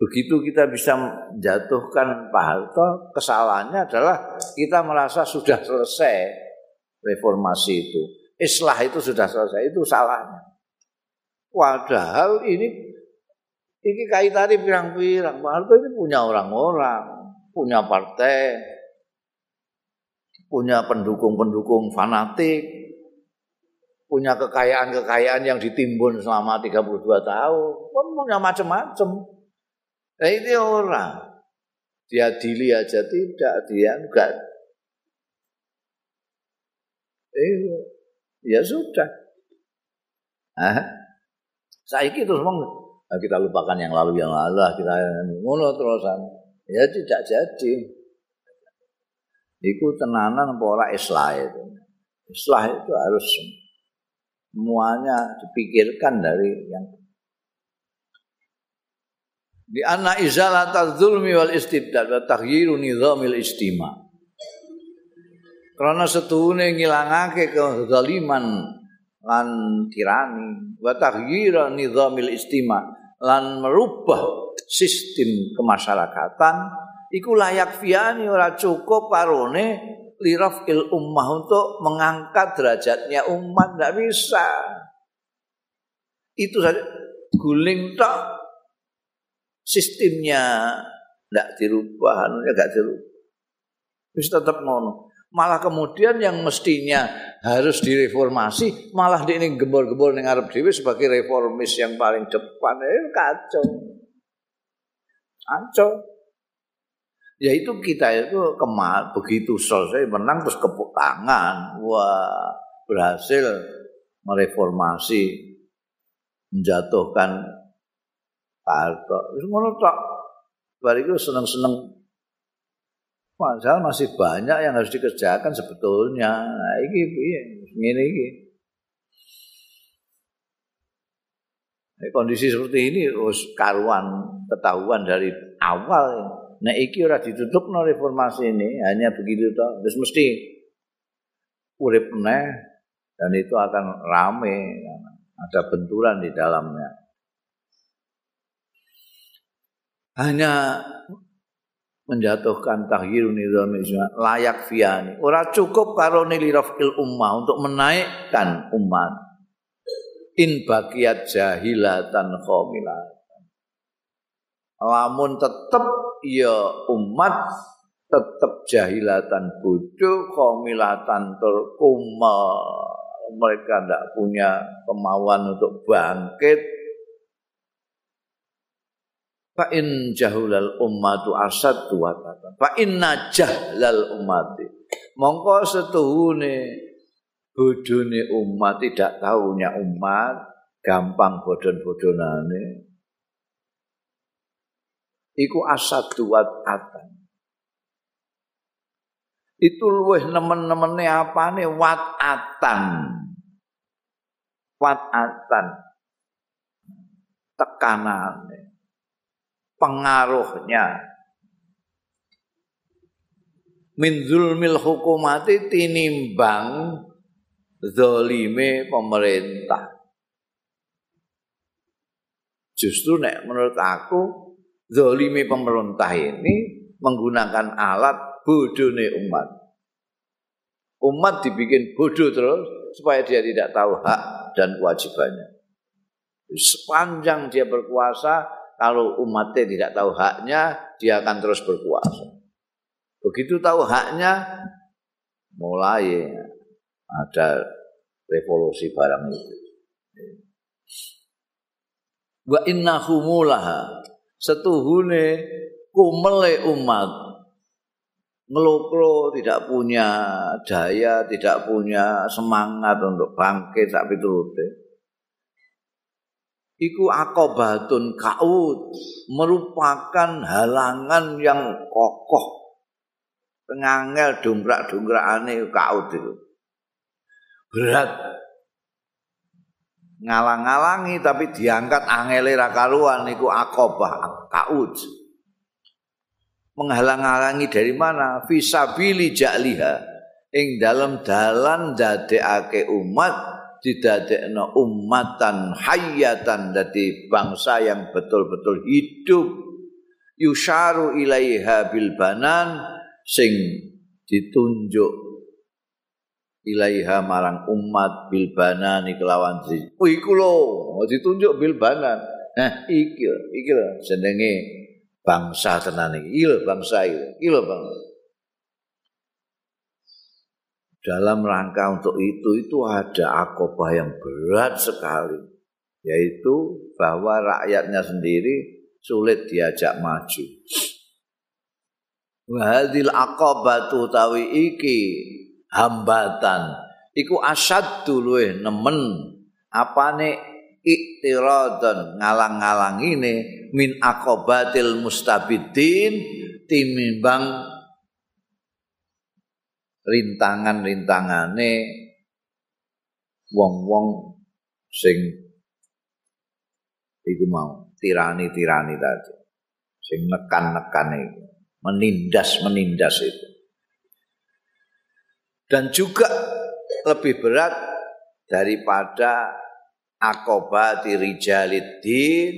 begitu kita bisa menjatuhkan Pak Harto kesalahannya adalah kita merasa sudah selesai reformasi itu. Islah itu sudah selesai itu salahnya. Padahal ini ini kaitannya pirang-pirang Pak Harto ini punya orang-orang punya partai punya pendukung-pendukung fanatik punya kekayaan-kekayaan yang ditimbun selama 32 tahun pun punya macam-macam nah ini orang. Dia dili aja tidak dia enggak. Eh, ya sudah. Ah. Saiki terus mong Nah, kita lupakan yang lalu yang lalu kita ngono terusan. Ya tidak jadi. Itu tenanan pola islah itu. Islah itu harus semuanya dipikirkan dari yang di anak izalat zulmi wal istibdad wa taghyiru nizamil istima. Karena setuhune ngilangake kezaliman lan tirani wa taghyiru nizamil istima lan merubah sistem kemasyarakatan iku layak fiani ora cukup karone lirafil ummah untuk mengangkat derajatnya umat tidak bisa. Itu saja. Guling tak sistemnya tidak dirubah anunya tidak dirubah. Bisa tetap ngono. Malah kemudian yang mestinya harus direformasi malah di ini gembor-gembor ning arep dhewe sebagai reformis yang paling depan. Eh kacau. Kacau. Ya itu kita itu kemal begitu selesai menang terus kepuk tangan. Wah berhasil mereformasi menjatuhkan Harto. Wis ngono tok. Bariku seneng-seneng Padahal masih banyak yang harus dikerjakan sebetulnya. Nah, ini piye? Ngene iki. kondisi seperti ini harus karuan ketahuan dari awal. Nah, iki ora ditutup no reformasi ini, hanya begitu toh. Terus mesti urip meneh dan itu akan rame, ada benturan di dalamnya. Hanya menjatuhkan tahyir nizam layak fiani. Ora cukup karo nilirafil ummah untuk menaikkan umat. In bagiat jahilatan khomilatan. Lamun tetep ya umat tetep jahilatan bodoh khomilatan terkumal mereka tidak punya kemauan untuk bangkit Fa in jahulal ummatu asad tuwatatan. Fa inna jahlal ummati. Mongko setuhune bodone umat tidak tahunya umat gampang bodon-bodonane. Iku asad tuwatatan. Itu luweh nemen-nemene apane watatan. Watatan. Tekanane. Pengaruhnya. Min zulmil hukumati tinimbang zolime pemerintah. Justru nek menurut aku zolime pemerintah ini menggunakan alat bodone umat. Umat dibikin bodoh terus supaya dia tidak tahu hak dan kewajibannya. Sepanjang dia berkuasa kalau umatnya tidak tahu haknya, dia akan terus berkuasa. Begitu tahu haknya, mulai ada revolusi barang itu. Wa inna humulaha setuhune kumele umat ngelokro tidak punya daya, tidak punya semangat untuk bangkit sak piturute. Iku akobatun kaud merupakan halangan yang kokoh. Pengangel dongkrak-dongkrakane kaud itu. Berat. Ngalang-alangi tapi diangkat angele ra karuan akobah kaud. Menghalang-halangi dari mana? Fisabili ja'liha. Ing dalam dalan dadekake umat didadekno ummatan hayatan dadi bangsa yang betul-betul hidup. Yusharu ilaiha bil banan sing ditunjuk ilaiha marang umat bil banan kelawan oh iku lho ditunjuk bil banan. Nah iki iki jenenge bangsa tenan iki. Bangsa iki iki lho bangsa dalam rangka untuk itu itu ada akobah yang berat sekali yaitu bahwa rakyatnya sendiri sulit diajak maju. Wahadil akobatu tawi iki hambatan iku asad dulu nemen apa nih iktiradan ngalang-ngalang ini min akobatil mustabidin timimbang rintangan-rintangane wong-wong sing iku mau tirani-tirani tadi. Sing nekan-nekan itu menindas-menindas itu. Dan juga lebih berat daripada akobati rijaliddin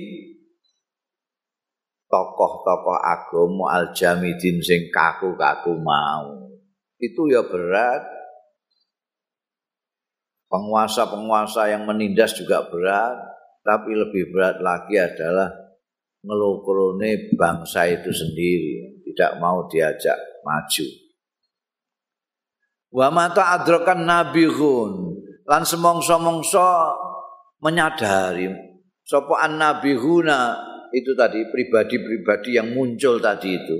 tokoh-tokoh agama al-jamidin sing kaku-kaku mau itu ya berat. Penguasa-penguasa yang menindas juga berat. Tapi lebih berat lagi adalah ngelukurune bangsa itu sendiri. Tidak mau diajak maju. Wa mata adrakan nabihun. Lan semongso-mongso menyadari sapa annabihuna itu tadi pribadi-pribadi yang muncul tadi itu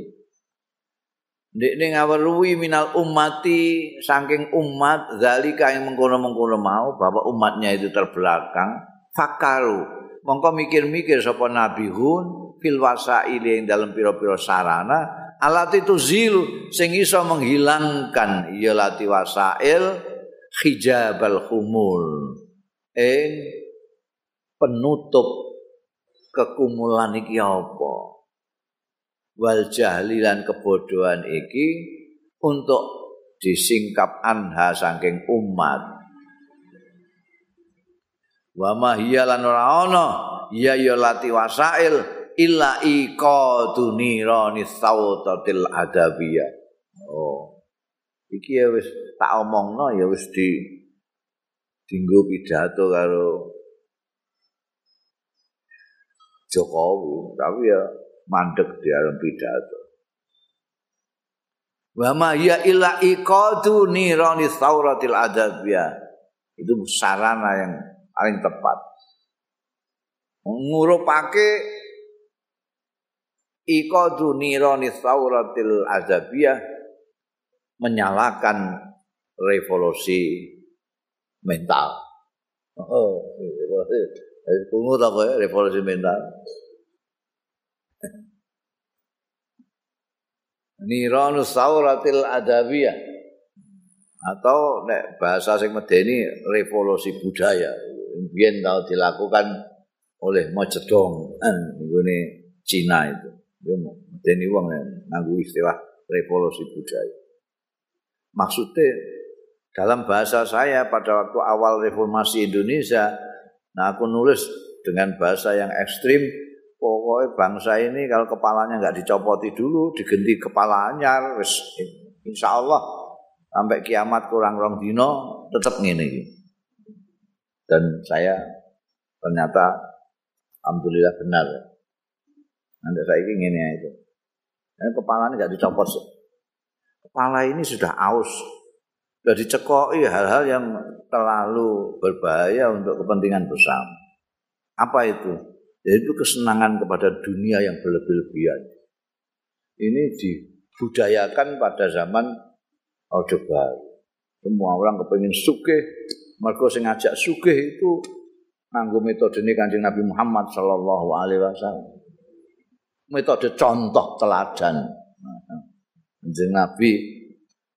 Nek ning aweluwi minal ummati saking umat zalika yang mengkono-mengkono mau bahwa umatnya itu terbelakang. Fakaru mongko mikir-mikir sapa nabihun fil wasail yang dalam piro-piro sarana alat itu zil sing iso menghilangkan ya lati wasail hijabal humul ing penutup kekumulan iki apa wal jahli lan kebodohan iki untuk disingkap anha saking umat. Wa ma hiya lan ora ana ya ya lati wasail illa iqadu nirani sautatil adabiyah. Oh iki ya wis tak omongno ya wis di dinggo pidato karo Jokowi, tapi ya mandek di dalam pidato. Wa ma ya illa iqadu nirani sauratil adabiyah. Itu sarana yang paling tepat. Ngurupake iqadu nirani sauratil adabiyah menyalakan revolusi mental. Oh, revolusi Kungut apa ya revolusi mental. Niranu sauratil adabiyah atau nek bahasa sing medeni revolusi budaya biyen tau dilakukan oleh Mao Zedong kan nggone Cina itu. Yo medeni wong nganggo istilah revolusi budaya. Maksudnya dalam bahasa saya pada waktu awal reformasi Indonesia Nah aku nulis dengan bahasa yang ekstrim, pokoknya bangsa ini kalau kepalanya nggak dicopoti dulu, diganti kepala anyar, wis insya sampai kiamat kurang rong dino tetap ngene Dan saya ternyata alhamdulillah benar. Nanti saya ingin itu. Dan kepalanya nggak dicopot. Kepala ini sudah aus, sudah dicekoi hal-hal yang terlalu berbahaya untuk kepentingan bersama. Apa itu? Yaitu kesenangan kepada dunia yang berlebih-lebihan. Ini dibudayakan pada zaman Orde Baru. Semua orang kepengen sugih, mereka sing ngajak sugih itu nganggo metode ini kanjeng Nabi Muhammad Sallallahu Alaihi Wasallam. Metode contoh teladan. Kanjeng Nabi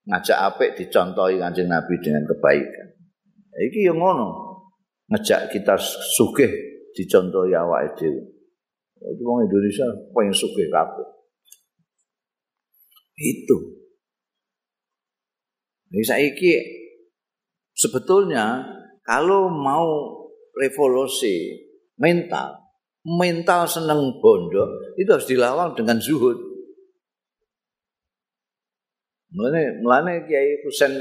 ngajak apik dicontohi Kanjeng Nabi dengan kebaikan. Iki yang ngono. Ngajak kita sugih dicontohi awake dhewe. Itu wong Indonesia pengen sugih kabeh. Itu. Ini saiki sebetulnya kalau mau revolusi mental, mental seneng bondo itu harus dilawan dengan zuhud. Mulane mulane Kiai Husain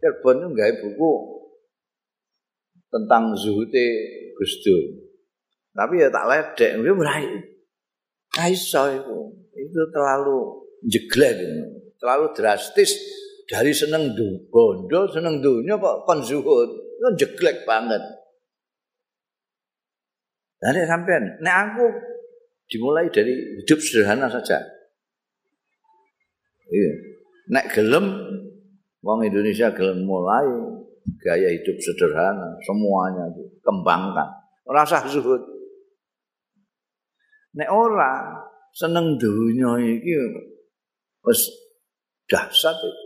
Cirebon nggawe buku tentang zuhute Gus Dur. Tapi ya tak ledek, dia berai. Kaiso itu, itu terlalu jeglek, terlalu drastis dari seneng du, bondo seneng dunya kok kon zuhud, itu jeglek banget. Dari sampean, nek aku dimulai dari hidup sederhana saja. Iya. nek gelem wong Indonesia gelem mulai gaya hidup sederhana semuanya itu kembangkan Ora usah zuhud. Nek ora seneng dunya iki wis dahsyat itu.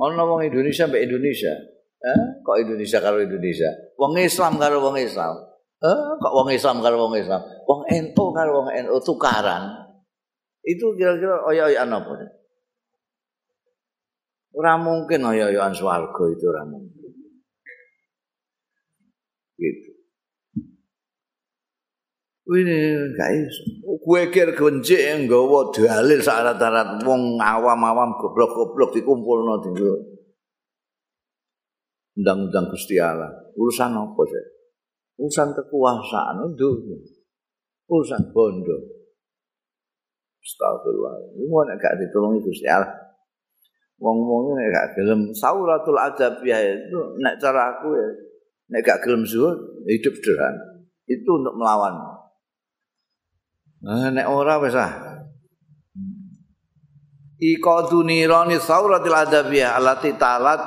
Ono wong Indonesia mbek Indonesia. Eh, kok Indonesia karo Indonesia? Wong Islam karo wong Islam. Eh, kok wong Islam karo wong Islam? Wong NU karo wong NU tukaran. Itu kira-kira oyo-oyoan apa? Ora mungkin oyo-oyoan swarga itu ora mungkin. Gitu. Ini gak iso. Gue kira kebencik yang dalil syarat-syarat wong awam-awam goblok-goblok dikumpulno dinggo. Undang-undang Gusti Allah. Urusan apa sih? Urusan kekuasaan itu. Urusan bondo. Astagfirullah. Ini mau gak ditolongi Gusti Allah. Wong-wong ini gak gelem sauratul adabiyah itu nek cara aku ya nek gak gelem zuhud hidup sederhana. Itu untuk melawan Nah, nek ora wis ah. Iqadu nirani sauratil adabiyah allati talat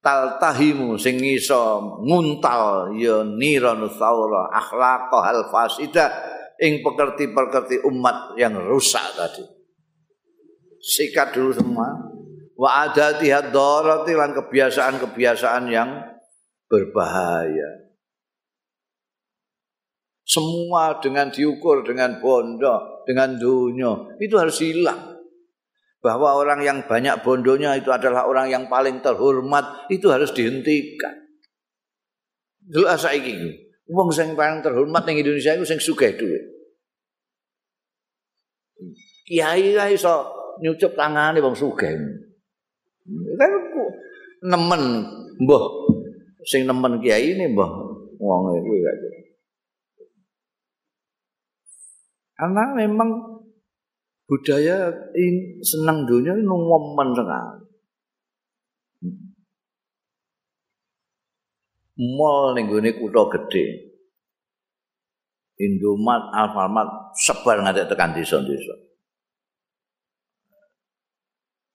taltahimu sing iso nguntal ya niranu saura akhlaq hal fasida ing pekerti-pekerti umat yang rusak tadi. Sikat dulu semua. Wa adati hadarati lan kebiasaan-kebiasaan yang berbahaya. Semua dengan diukur dengan bondo, dengan dunia. Itu harus hilang. Bahwa orang yang banyak bondonya itu adalah orang yang paling terhormat. Itu harus dihentikan. Dulu asa ini. Wong sing paling terhormat di Indonesia itu sing sugih duit. Kiai lah iso nyucup tangane wong sugih. Kan nemen mbah sing nemen kiai ini mbah wong kuwi Karena memang budaya ini senang dunia ini ngomen sekali. Mall ning gone kutha gedhe. Indomaret, Alfamart sebar ngadek tekan desa-desa.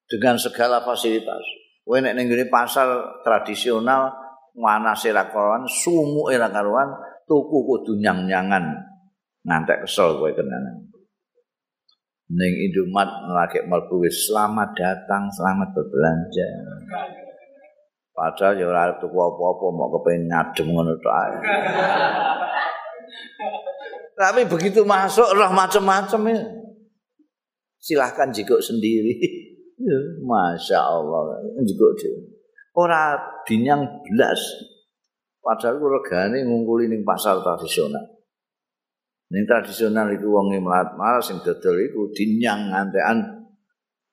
Dengan segala fasilitas. Kowe nek ning pasar tradisional mana ra karuan, sumuke ra karuan, tuku kudu nyang-nyangan. Ngantek kesel kowe kenangan. Ning Indomat lagi mlebu selamat datang, selamat berbelanja. Padahal ya ora tuku apa-apa, mau kepengin ngadem ngono tok. Tapi begitu masuk roh macam-macam ya. Silahkan jikuk sendiri. Ya, Masya Allah. Jikuk dia. Orang dinyang belas. Padahal regane ngungkuli ning pasar tradisional. Ning tradisional itu wong melat malas sing dodol iku dinyang ngantekan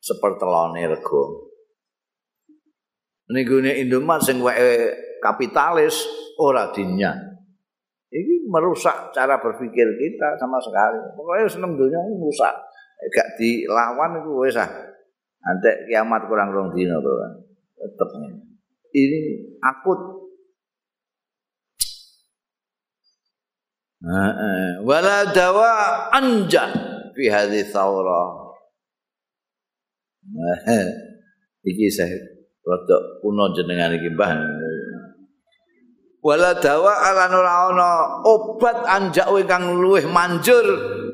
sepertelone rego. Ning gone Indomaret sing wae kapitalis ora dinyang. Ini merusak cara berpikir kita sama sekali. Pokoknya seneng dunia ini merusak. Gak dilawan itu wes ah. Nanti kiamat kurang rong dino tuh. Tetep ini akut wala dawa anja fi hadhi thawra iki saya rada kuno jenengan iki mbah wala dawa ala ana obat anjak ingkang luwih manjur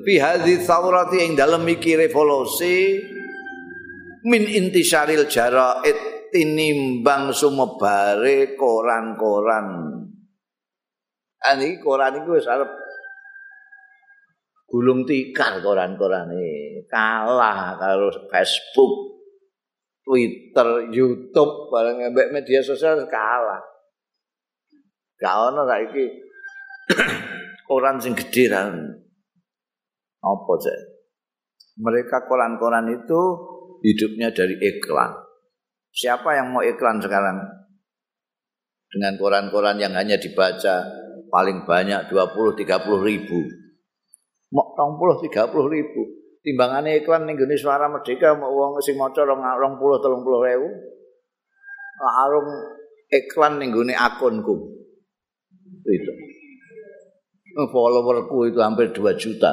fi hadhi thawrati ing dalem iki revolusi min intisaril jaraid tinimbang sumebare koran-koran Ani koran iku wis arep gulung tikar koran-koran ini kalah karo Facebook, Twitter, YouTube, barang mbek media sosial kalah. Gak ono saiki koran sing gedhe Apa sih? Mereka koran-koran itu hidupnya dari iklan. Siapa yang mau iklan sekarang? Dengan koran-koran yang hanya dibaca paling banyak 20 30 ribu. Mok 20 30 ribu. Timbangannya iklan ning gone suara merdeka mau wong sing maca 20 30 ribu. Arung iklan ning gone akunku. Itu. Followerku itu hampir 2 juta.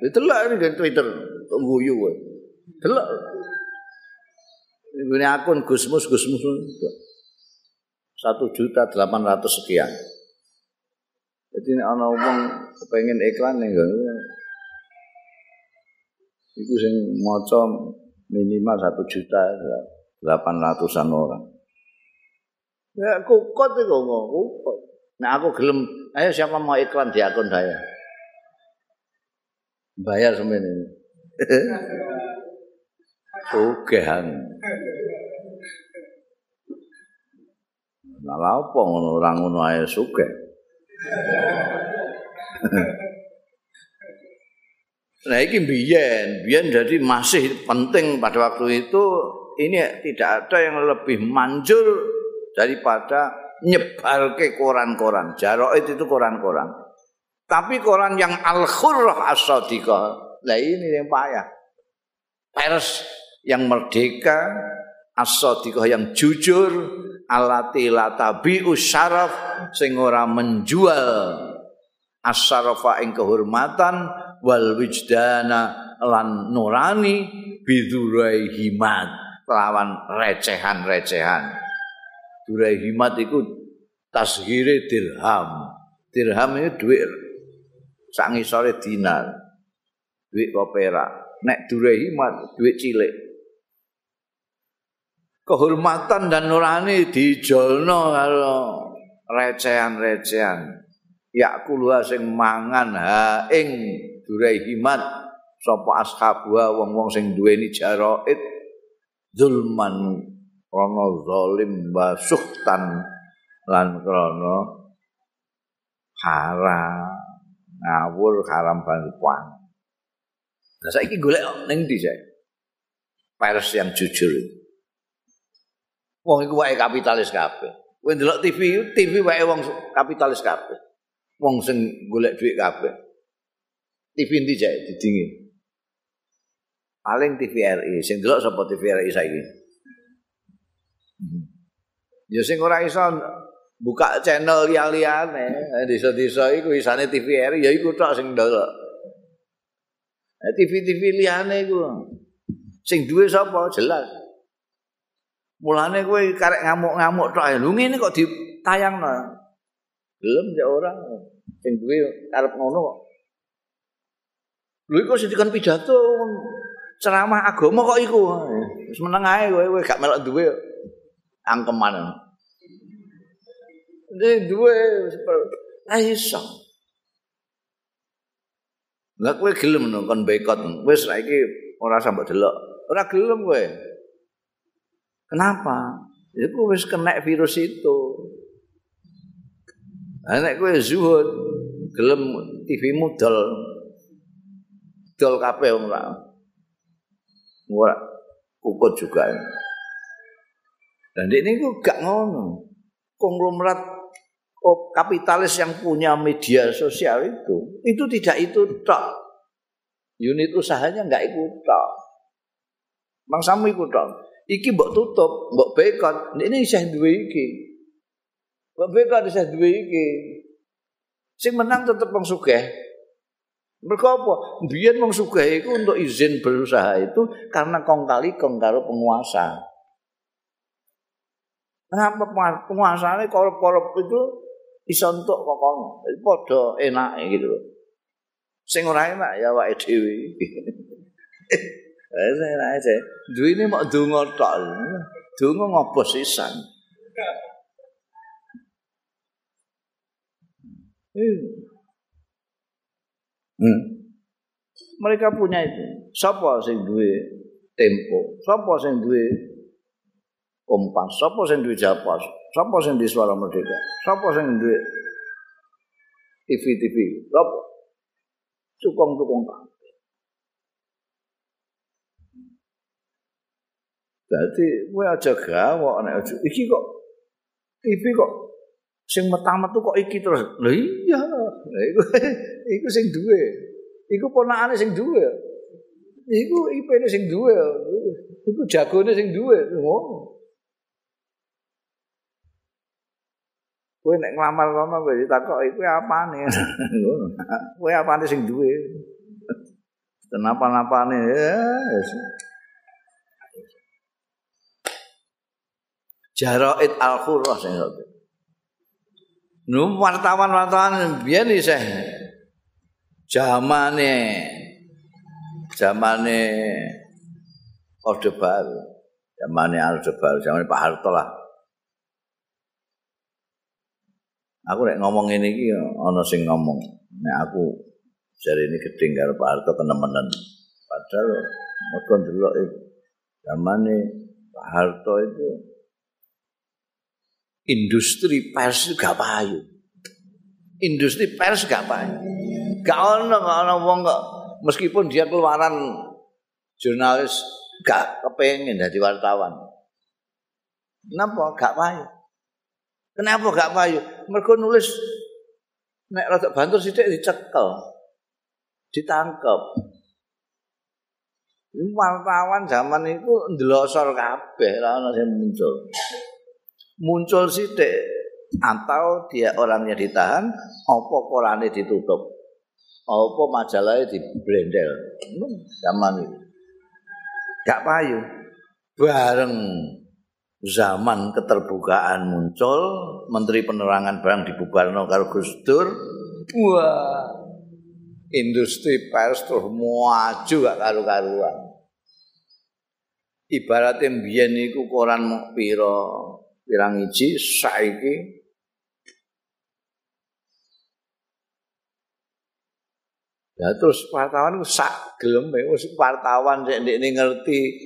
Itu lah ini di Twitter, guyu kowe. Delok. Ini akun Gusmus Gusmus. satu juta delapan ratus sekian. Jadi ini anak umum kepengen iklan nih kan. Itu moco minimal satu juta delapan ratusan orang. Ya kukot itu ngomong. Nah aku gelem, ayo siapa mau iklan di akun saya? Bayar semuanya. Sugehan. Nah, apa ngono ora ngono ae sugih. Nah ini biyen, biyen jadi masih penting pada waktu itu ini tidak ada yang lebih manjur daripada nyebar ke koran-koran. Jaroid itu koran-koran. Tapi koran yang al-khurrah as-sadiqah, nah ini yang payah. Pers yang merdeka, as-sadiqah yang jujur, alati latabi usyaraf, sing ora menjual as-syarafa ing kehormatan, wal wijdana lan nurani bidurai himat lawan recehan-recehan. Durai himat itu tasghire dirham. Dirham itu duit sangi sore dinar. Duit kopera. Nek durai himat duit cilik. Kehormatan dan nurani dijolno kalau recehan-recehan. Ya kuluha sing mangan ha ing durai himat sapa ashabuha wong-wong sing duweni jaraid zulman ana zalim wa lan krana haram ngawur haram bantuan nah saiki golek ning ndi sik pers yang jujur wong iku wae kapitalis kabeh kowe ndelok TV TV wae wong kapitalis kabeh wong sing golek dhuwit kabeh TV ndi jek didingi. Paling TVRI, sing delok sapa TVRI saiki? Hmm. Ya sing ora iso buka channel liyane, eh, desa-desa iku isane TVRI ya iku tok sing delok. Eh, TV-TV liyane iku. Sing duwe sapa? Jelas. Mulane kowe karek ngamuk-ngamuk tok, lho ngene kok ditayangno. Belum ya orang sing duwe arep ngono kok. Lho iku sedikan pidato ceramah agama kok iku. Wis meneng ae kowe kowe gak melok duwe angkeman. Ini duwe iso. Lah kowe gelem nonton boikot. Wis saiki ora sampe delok. Ora gelem kowe. Kenapa? Iku wis kena virus itu. Nek kowe zuhud gelem TV mudal dol kabeh ora. Ora kukut juga. Dan ini ku gak ngono. Konglomerat oh, kapitalis yang punya media sosial itu, itu tidak itu tok. Unit usahanya enggak ikut tok. Bang Samu ikut tok. Iki mbok tutup, mbok bekot. Ini isih duwe iki. Mbok bekot isih duwe iki. Sing menang tetep wong sugih. Mereka apa? Biar wong sugih itu untuk izin berusaha itu karena kong kali kong karo penguasa. Kenapa penguasa ini korup-korup itu bisa untuk kokono? Itu podo enak gitu. Sing ora enak ya wae dhewe. Saya aja. Duwe ini mau donga tok. Donga sisan. Hmm. Mereka punya itu. Siapa sing duwe tempo? Siapa sing duwe kompas? Siapa sing duwe japas? Siapa sing di suara merdeka? Siapa sing duwe TV-TV? Siapa? Tukang-tukang Jadi gue aja gawok nek iki kok TV kok sing metu kok iki terus. Lho iya, iku iku sing duwe. Iku ponakane sing duwe. Iku IP-ne sing duwe. Iku jagone sing duwe. Ngono. Kowe nek nglamar kono kowe ditakok iku apane. Kowe apane sing duwe? Kenapa-napane ya. Jaraid sing ngoten. Nu wartawan-wartawan biyen isih zamane zamane Orde Baru. Zamane Orde Baru, zamane Pak Harto lah. Aku nek ngomong ini iki ana sing ngomong, nek aku jare ini gedeng karo Pak Harto kenemenen. Padahal mergo ndelok itu zamane Pak Harto itu industri pers gak payu. Industri pers gak payu. Gak ono gak ono wong kok meskipun dia keluaran jurnalis gak kepengen jadi wartawan. Kenapa gak payu? Kenapa gak payu? Mereka nulis nek rada bantur sithik dicekel. Ditangkep. Wartawan zaman itu ndelosor kabeh lah ana sing muncul. Muncul sithik atau dia orangnya ditahan, apa korane ditutup. Apa majalahnya dibrendel. Zaman itu. Gak payu. Bareng zaman keterbukaan muncul, Menteri Penerangan barang dibubarno karo Gus Dur. Wah. Industri pers terus maju gak karu-karuan. Ibaratnya mbiyen iku koran piro pirang iji saiki Ya terus wartawan sak gelem wis wartawan sik ndekne ngerti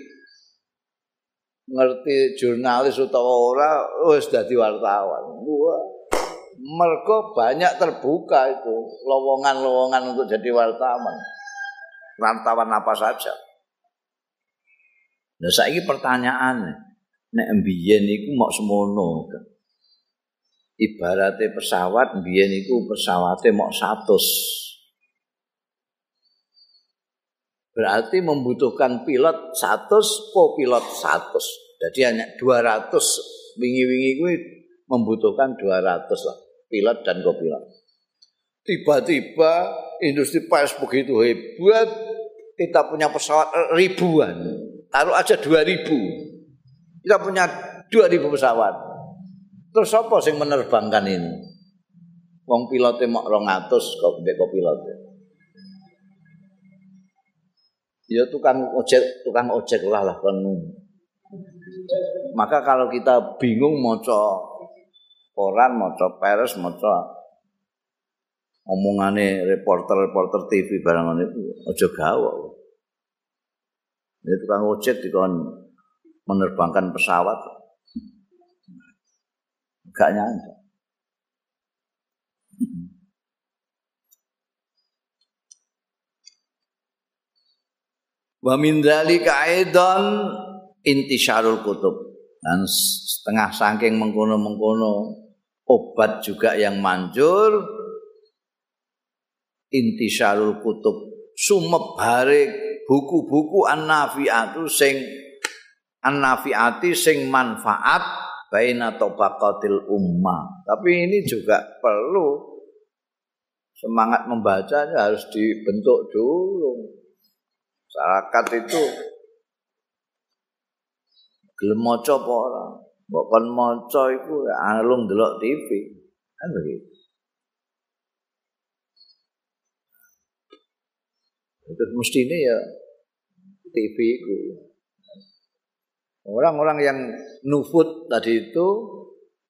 ngerti jurnalis utawa ora wis dadi wartawan. Wah. Mergo banyak terbuka itu lowongan-lowongan untuk jadi wartawan. Wartawan apa saja. Nah saiki pertanyaan nek mbiyen iku mok semono. Ibaratnya pesawat mbiyen iku pesawate mok 100. Berarti membutuhkan pilot 100, co-pilot 100. Jadi hanya 200 wingi-wingi kuwi membutuhkan 200 lah pilot dan co-pilot. Tiba-tiba industri pers begitu hebat, kita punya pesawat ribuan. Taruh aja 2000. Kita punya 2000 pesawat. Terus apa sing menerbangkan ini? Wong pilotnya mau 200 kok mbek pilot. Ya tukang ojek, tukang ojek lah lah kan. Maka kalau kita bingung maca koran, maca pers, maca omongane reporter-reporter TV barang itu aja gawok. Ini tukang ojek dikon menerbangkan pesawat. Gak nyangka. Wa min dzalika aidan intisyarul kutub. Dan setengah saking mengkono-mengkono obat juga yang manjur intisyarul kutub sumebare buku-buku an-nafiatu sing an-nafiati sing manfaat baina tabaqatil ummah. Tapi ini juga perlu semangat membacanya harus dibentuk dulu. Masyarakat itu gelem maca apa ora? Mbok kon maca iku alung delok TV. Kan begitu. Itu mestinya ya TV itu. Orang-orang yang nufut tadi itu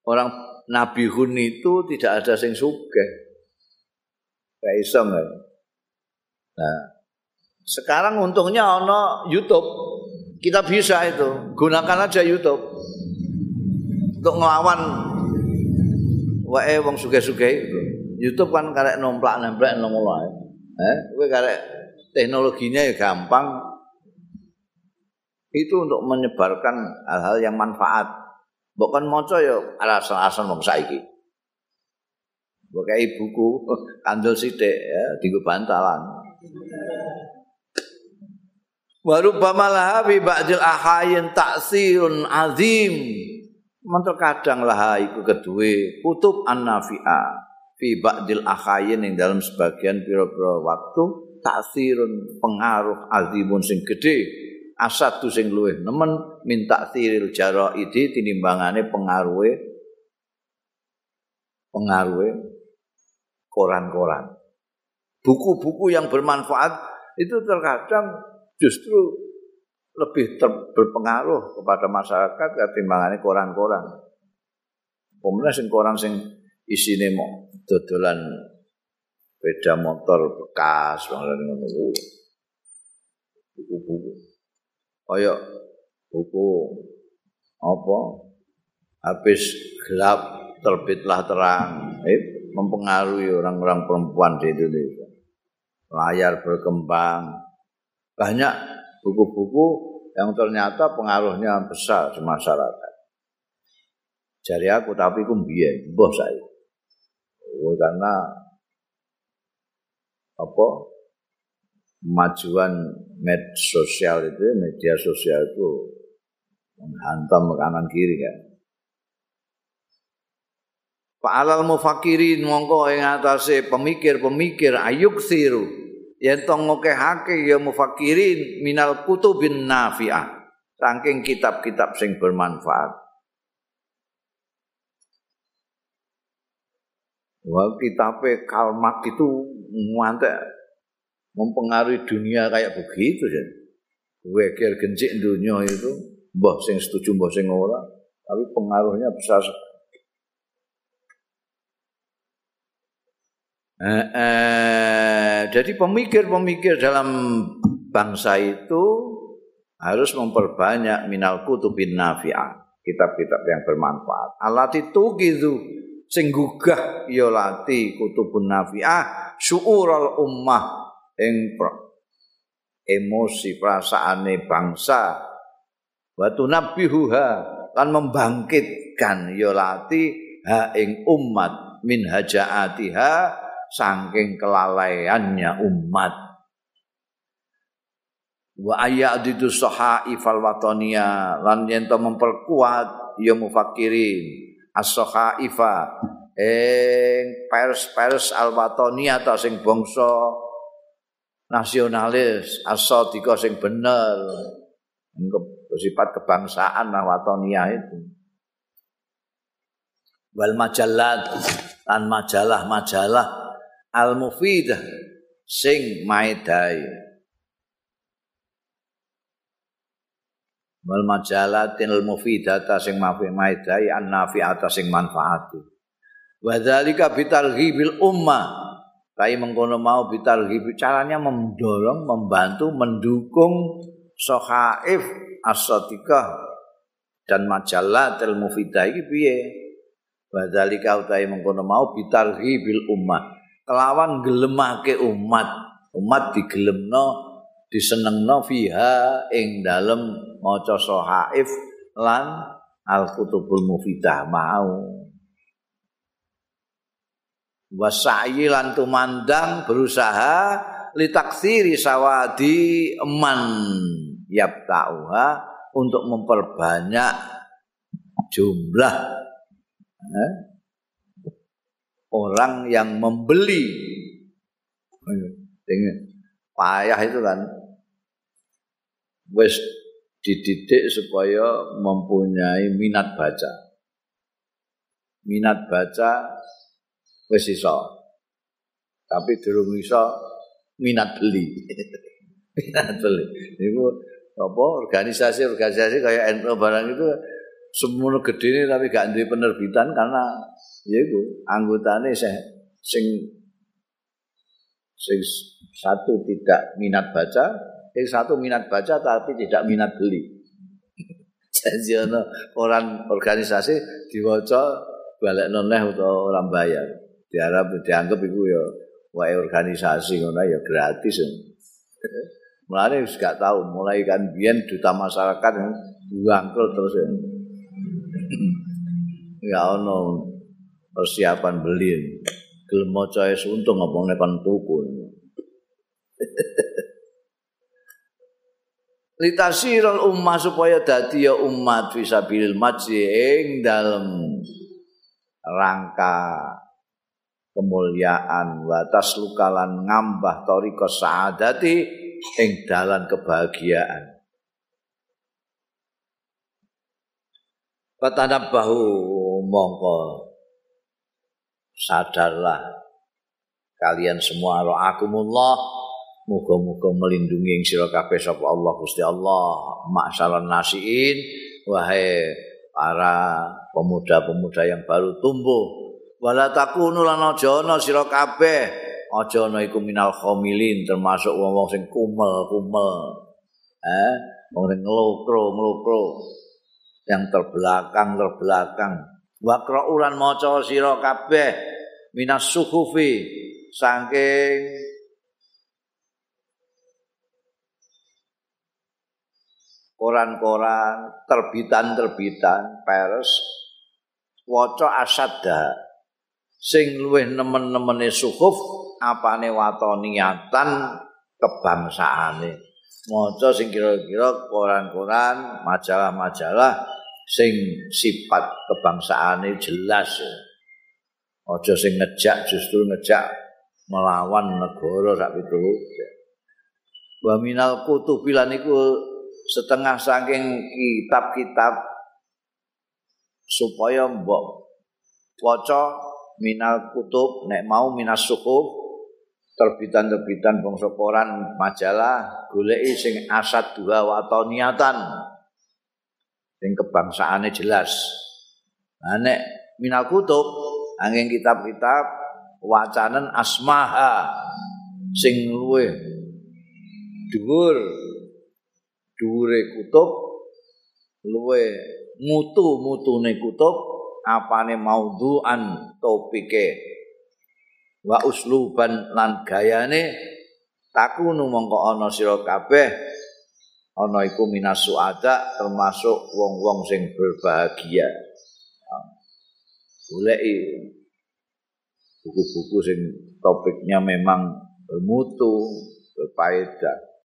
orang Nabi Hun itu tidak ada sing suge. Kayak iso Nah, sekarang untungnya ono YouTube. Kita bisa itu, gunakan aja YouTube. Untuk ngelawan wae wong suge-suge itu. YouTube kan karek nomplak nemplek nomor Eh, kowe karek teknologinya ya gampang. Itu untuk menyebarkan hal-hal yang manfaat. Bukan moco ya alasan-alasan wong saiki. Bukai buku kandel sithik ya dienggo bantalan. Wa rubbama bi ba'dil ahayin ta'sirun azim. Mantul kadang laha iku kedue kutub an-nafi'a fi ba'dil ahayin yang dalam sebagian pira-pira waktu ta'sirun pengaruh azimun sing gede asad sing luwih nemen minta tiril jaro tinimbangane pengaruhe pengaruhe koran-koran. Buku-buku yang bermanfaat itu terkadang justru lebih berpengaruh kepada masyarakat ketimbangane koran-koran. Pemenang sing koran sing isine mau dodolan beda motor bekas ngono buku-buku kaya buku apa? Habis gelap terbitlah terang. Eh, mempengaruhi orang-orang perempuan di Indonesia. Layar berkembang. Banyak buku-buku yang ternyata pengaruhnya besar di masyarakat. Jari aku tapi aku biaya bos saya oh, karena apa kemajuan med sosial itu media sosial itu menghantam kanan kiri kan. Fa'alal mufakirin mongko ing atase pemikir-pemikir ayuk siru yen to ngokehake ya mufakirin minal kutubin nafi'ah saking kitab-kitab sing bermanfaat. Wah kitabe Karl Marx itu ngantek mempengaruhi dunia kayak begitu ya. Weker gencik dunia itu, mbah sing setuju mbah sing ora, tapi pengaruhnya besar Eh, eh, jadi pemikir-pemikir dalam bangsa itu harus memperbanyak minal kutubin nafi'ah, kitab-kitab yang bermanfaat. Alat itu sing gugah ya lati kutubun nafi'ah syu'ural ummah ing emosi perasaane bangsa. Wa tunabbihuha lan membangkitkan ya lati ha ing umat min hajaatiha saking kelalaiannya umat wa ayadidu sahaifal watonia lan yen memperkuat ya mufakirin as-sahaifa ing pers-pers al-watonia ta sing bangsa nasionalis as-sadiqa sing bener. Sifat kebangsaan nah watonia itu. Wal majallat lan majalah-majalah al-mufidah sing maedai. Wal majalatil mufidata sing mafi maidai an nafi'ata sing manfaati. Wa dzalika bitarghibil ummah kai mengkono mau bitarghib caranya mendorong membantu mendukung sohaif as dan majalatil mufidah iki piye? Wa dzalika utai mengkono mau bitarghibil ummah. Kelawan gelemake umat umat digelemno disenengno fiha ing dalem maca sahaif lan al kutubul mufidah mau wasa'i lan tumandang berusaha litaksiri sawadi eman yabtauha untuk memperbanyak jumlah eh, orang yang membeli. Payah itu kan? Wis dididik supaya mempunyai minat baca. Minat baca wis iso. Tapi durung iso minat beli. minat beli. Niku apa organisasi-organisasi kayak NU barang itu semono gede tapi gak duwe penerbitan karena ya itu anggotane sing sing satu tidak minat baca yang satu minat baca tapi tidak minat beli. Jadi orang organisasi diwaca balik noneh atau orang bayar. Diharap dianggap itu ya wae organisasi ngono ya gratis. Mulane wis gak tahu mulai kan biyen duta masyarakat bangkrut terus ya. Ya ono persiapan beli. Gelem maca untung apa nek kon tuku. litasirul ummah supaya dadi ya umat fisabilil majdi ing dalem rangka kemuliaan. Wa taslukalan ngambah tariqah saadati ing dalan kebahagiaan. Fatanabahu mongko. Sadarlah kalian semua ra'akumullah muga-muga melindungi sira kabeh sapa Allah Gusti Allah maksalan nasiin. Wahai para pemuda-pemuda yang baru tumbuh wala takunu lan aja ana sira kabeh. Aja ana iku minal khamilin termasuk wong-wong sing kumel-kumel eh wong sing nglokro-nglokro yang terbelakang terbelakang. Wakra ulan maca sira kabeh. Minas suhufi saking koran-koran terbitan-terbitan pers waca asadda sing luwih nemen-nemene suhuf apane wato niatan kebangsaane maca sing kira-kira koran-koran majalah-majalah sing sifat kebangsaane jelas. Aja sing ngejak justru ngejak melawan negara sak pitu. Wa minal kutubilan iku setengah saking kitab-kitab supaya mbok waca minal kutub nek mau minas suku terbitan-terbitan bangsa koran majalah goleki sing asad dua wato niatan sing kebangsaane jelas. Nah nek minal kutub angin kitab-kitab wacanen asmaha sing luwe dhuwur dhuwure kutub luwe mutu-mutune kutub apane maudhu'an topike wa usluban lan gayane takunu mongko ana sira kabeh ana iku minasu ada termasuk wong-wong sing berbahagia. Goleki buku-buku sing topiknya memang bermutu, berfaedah.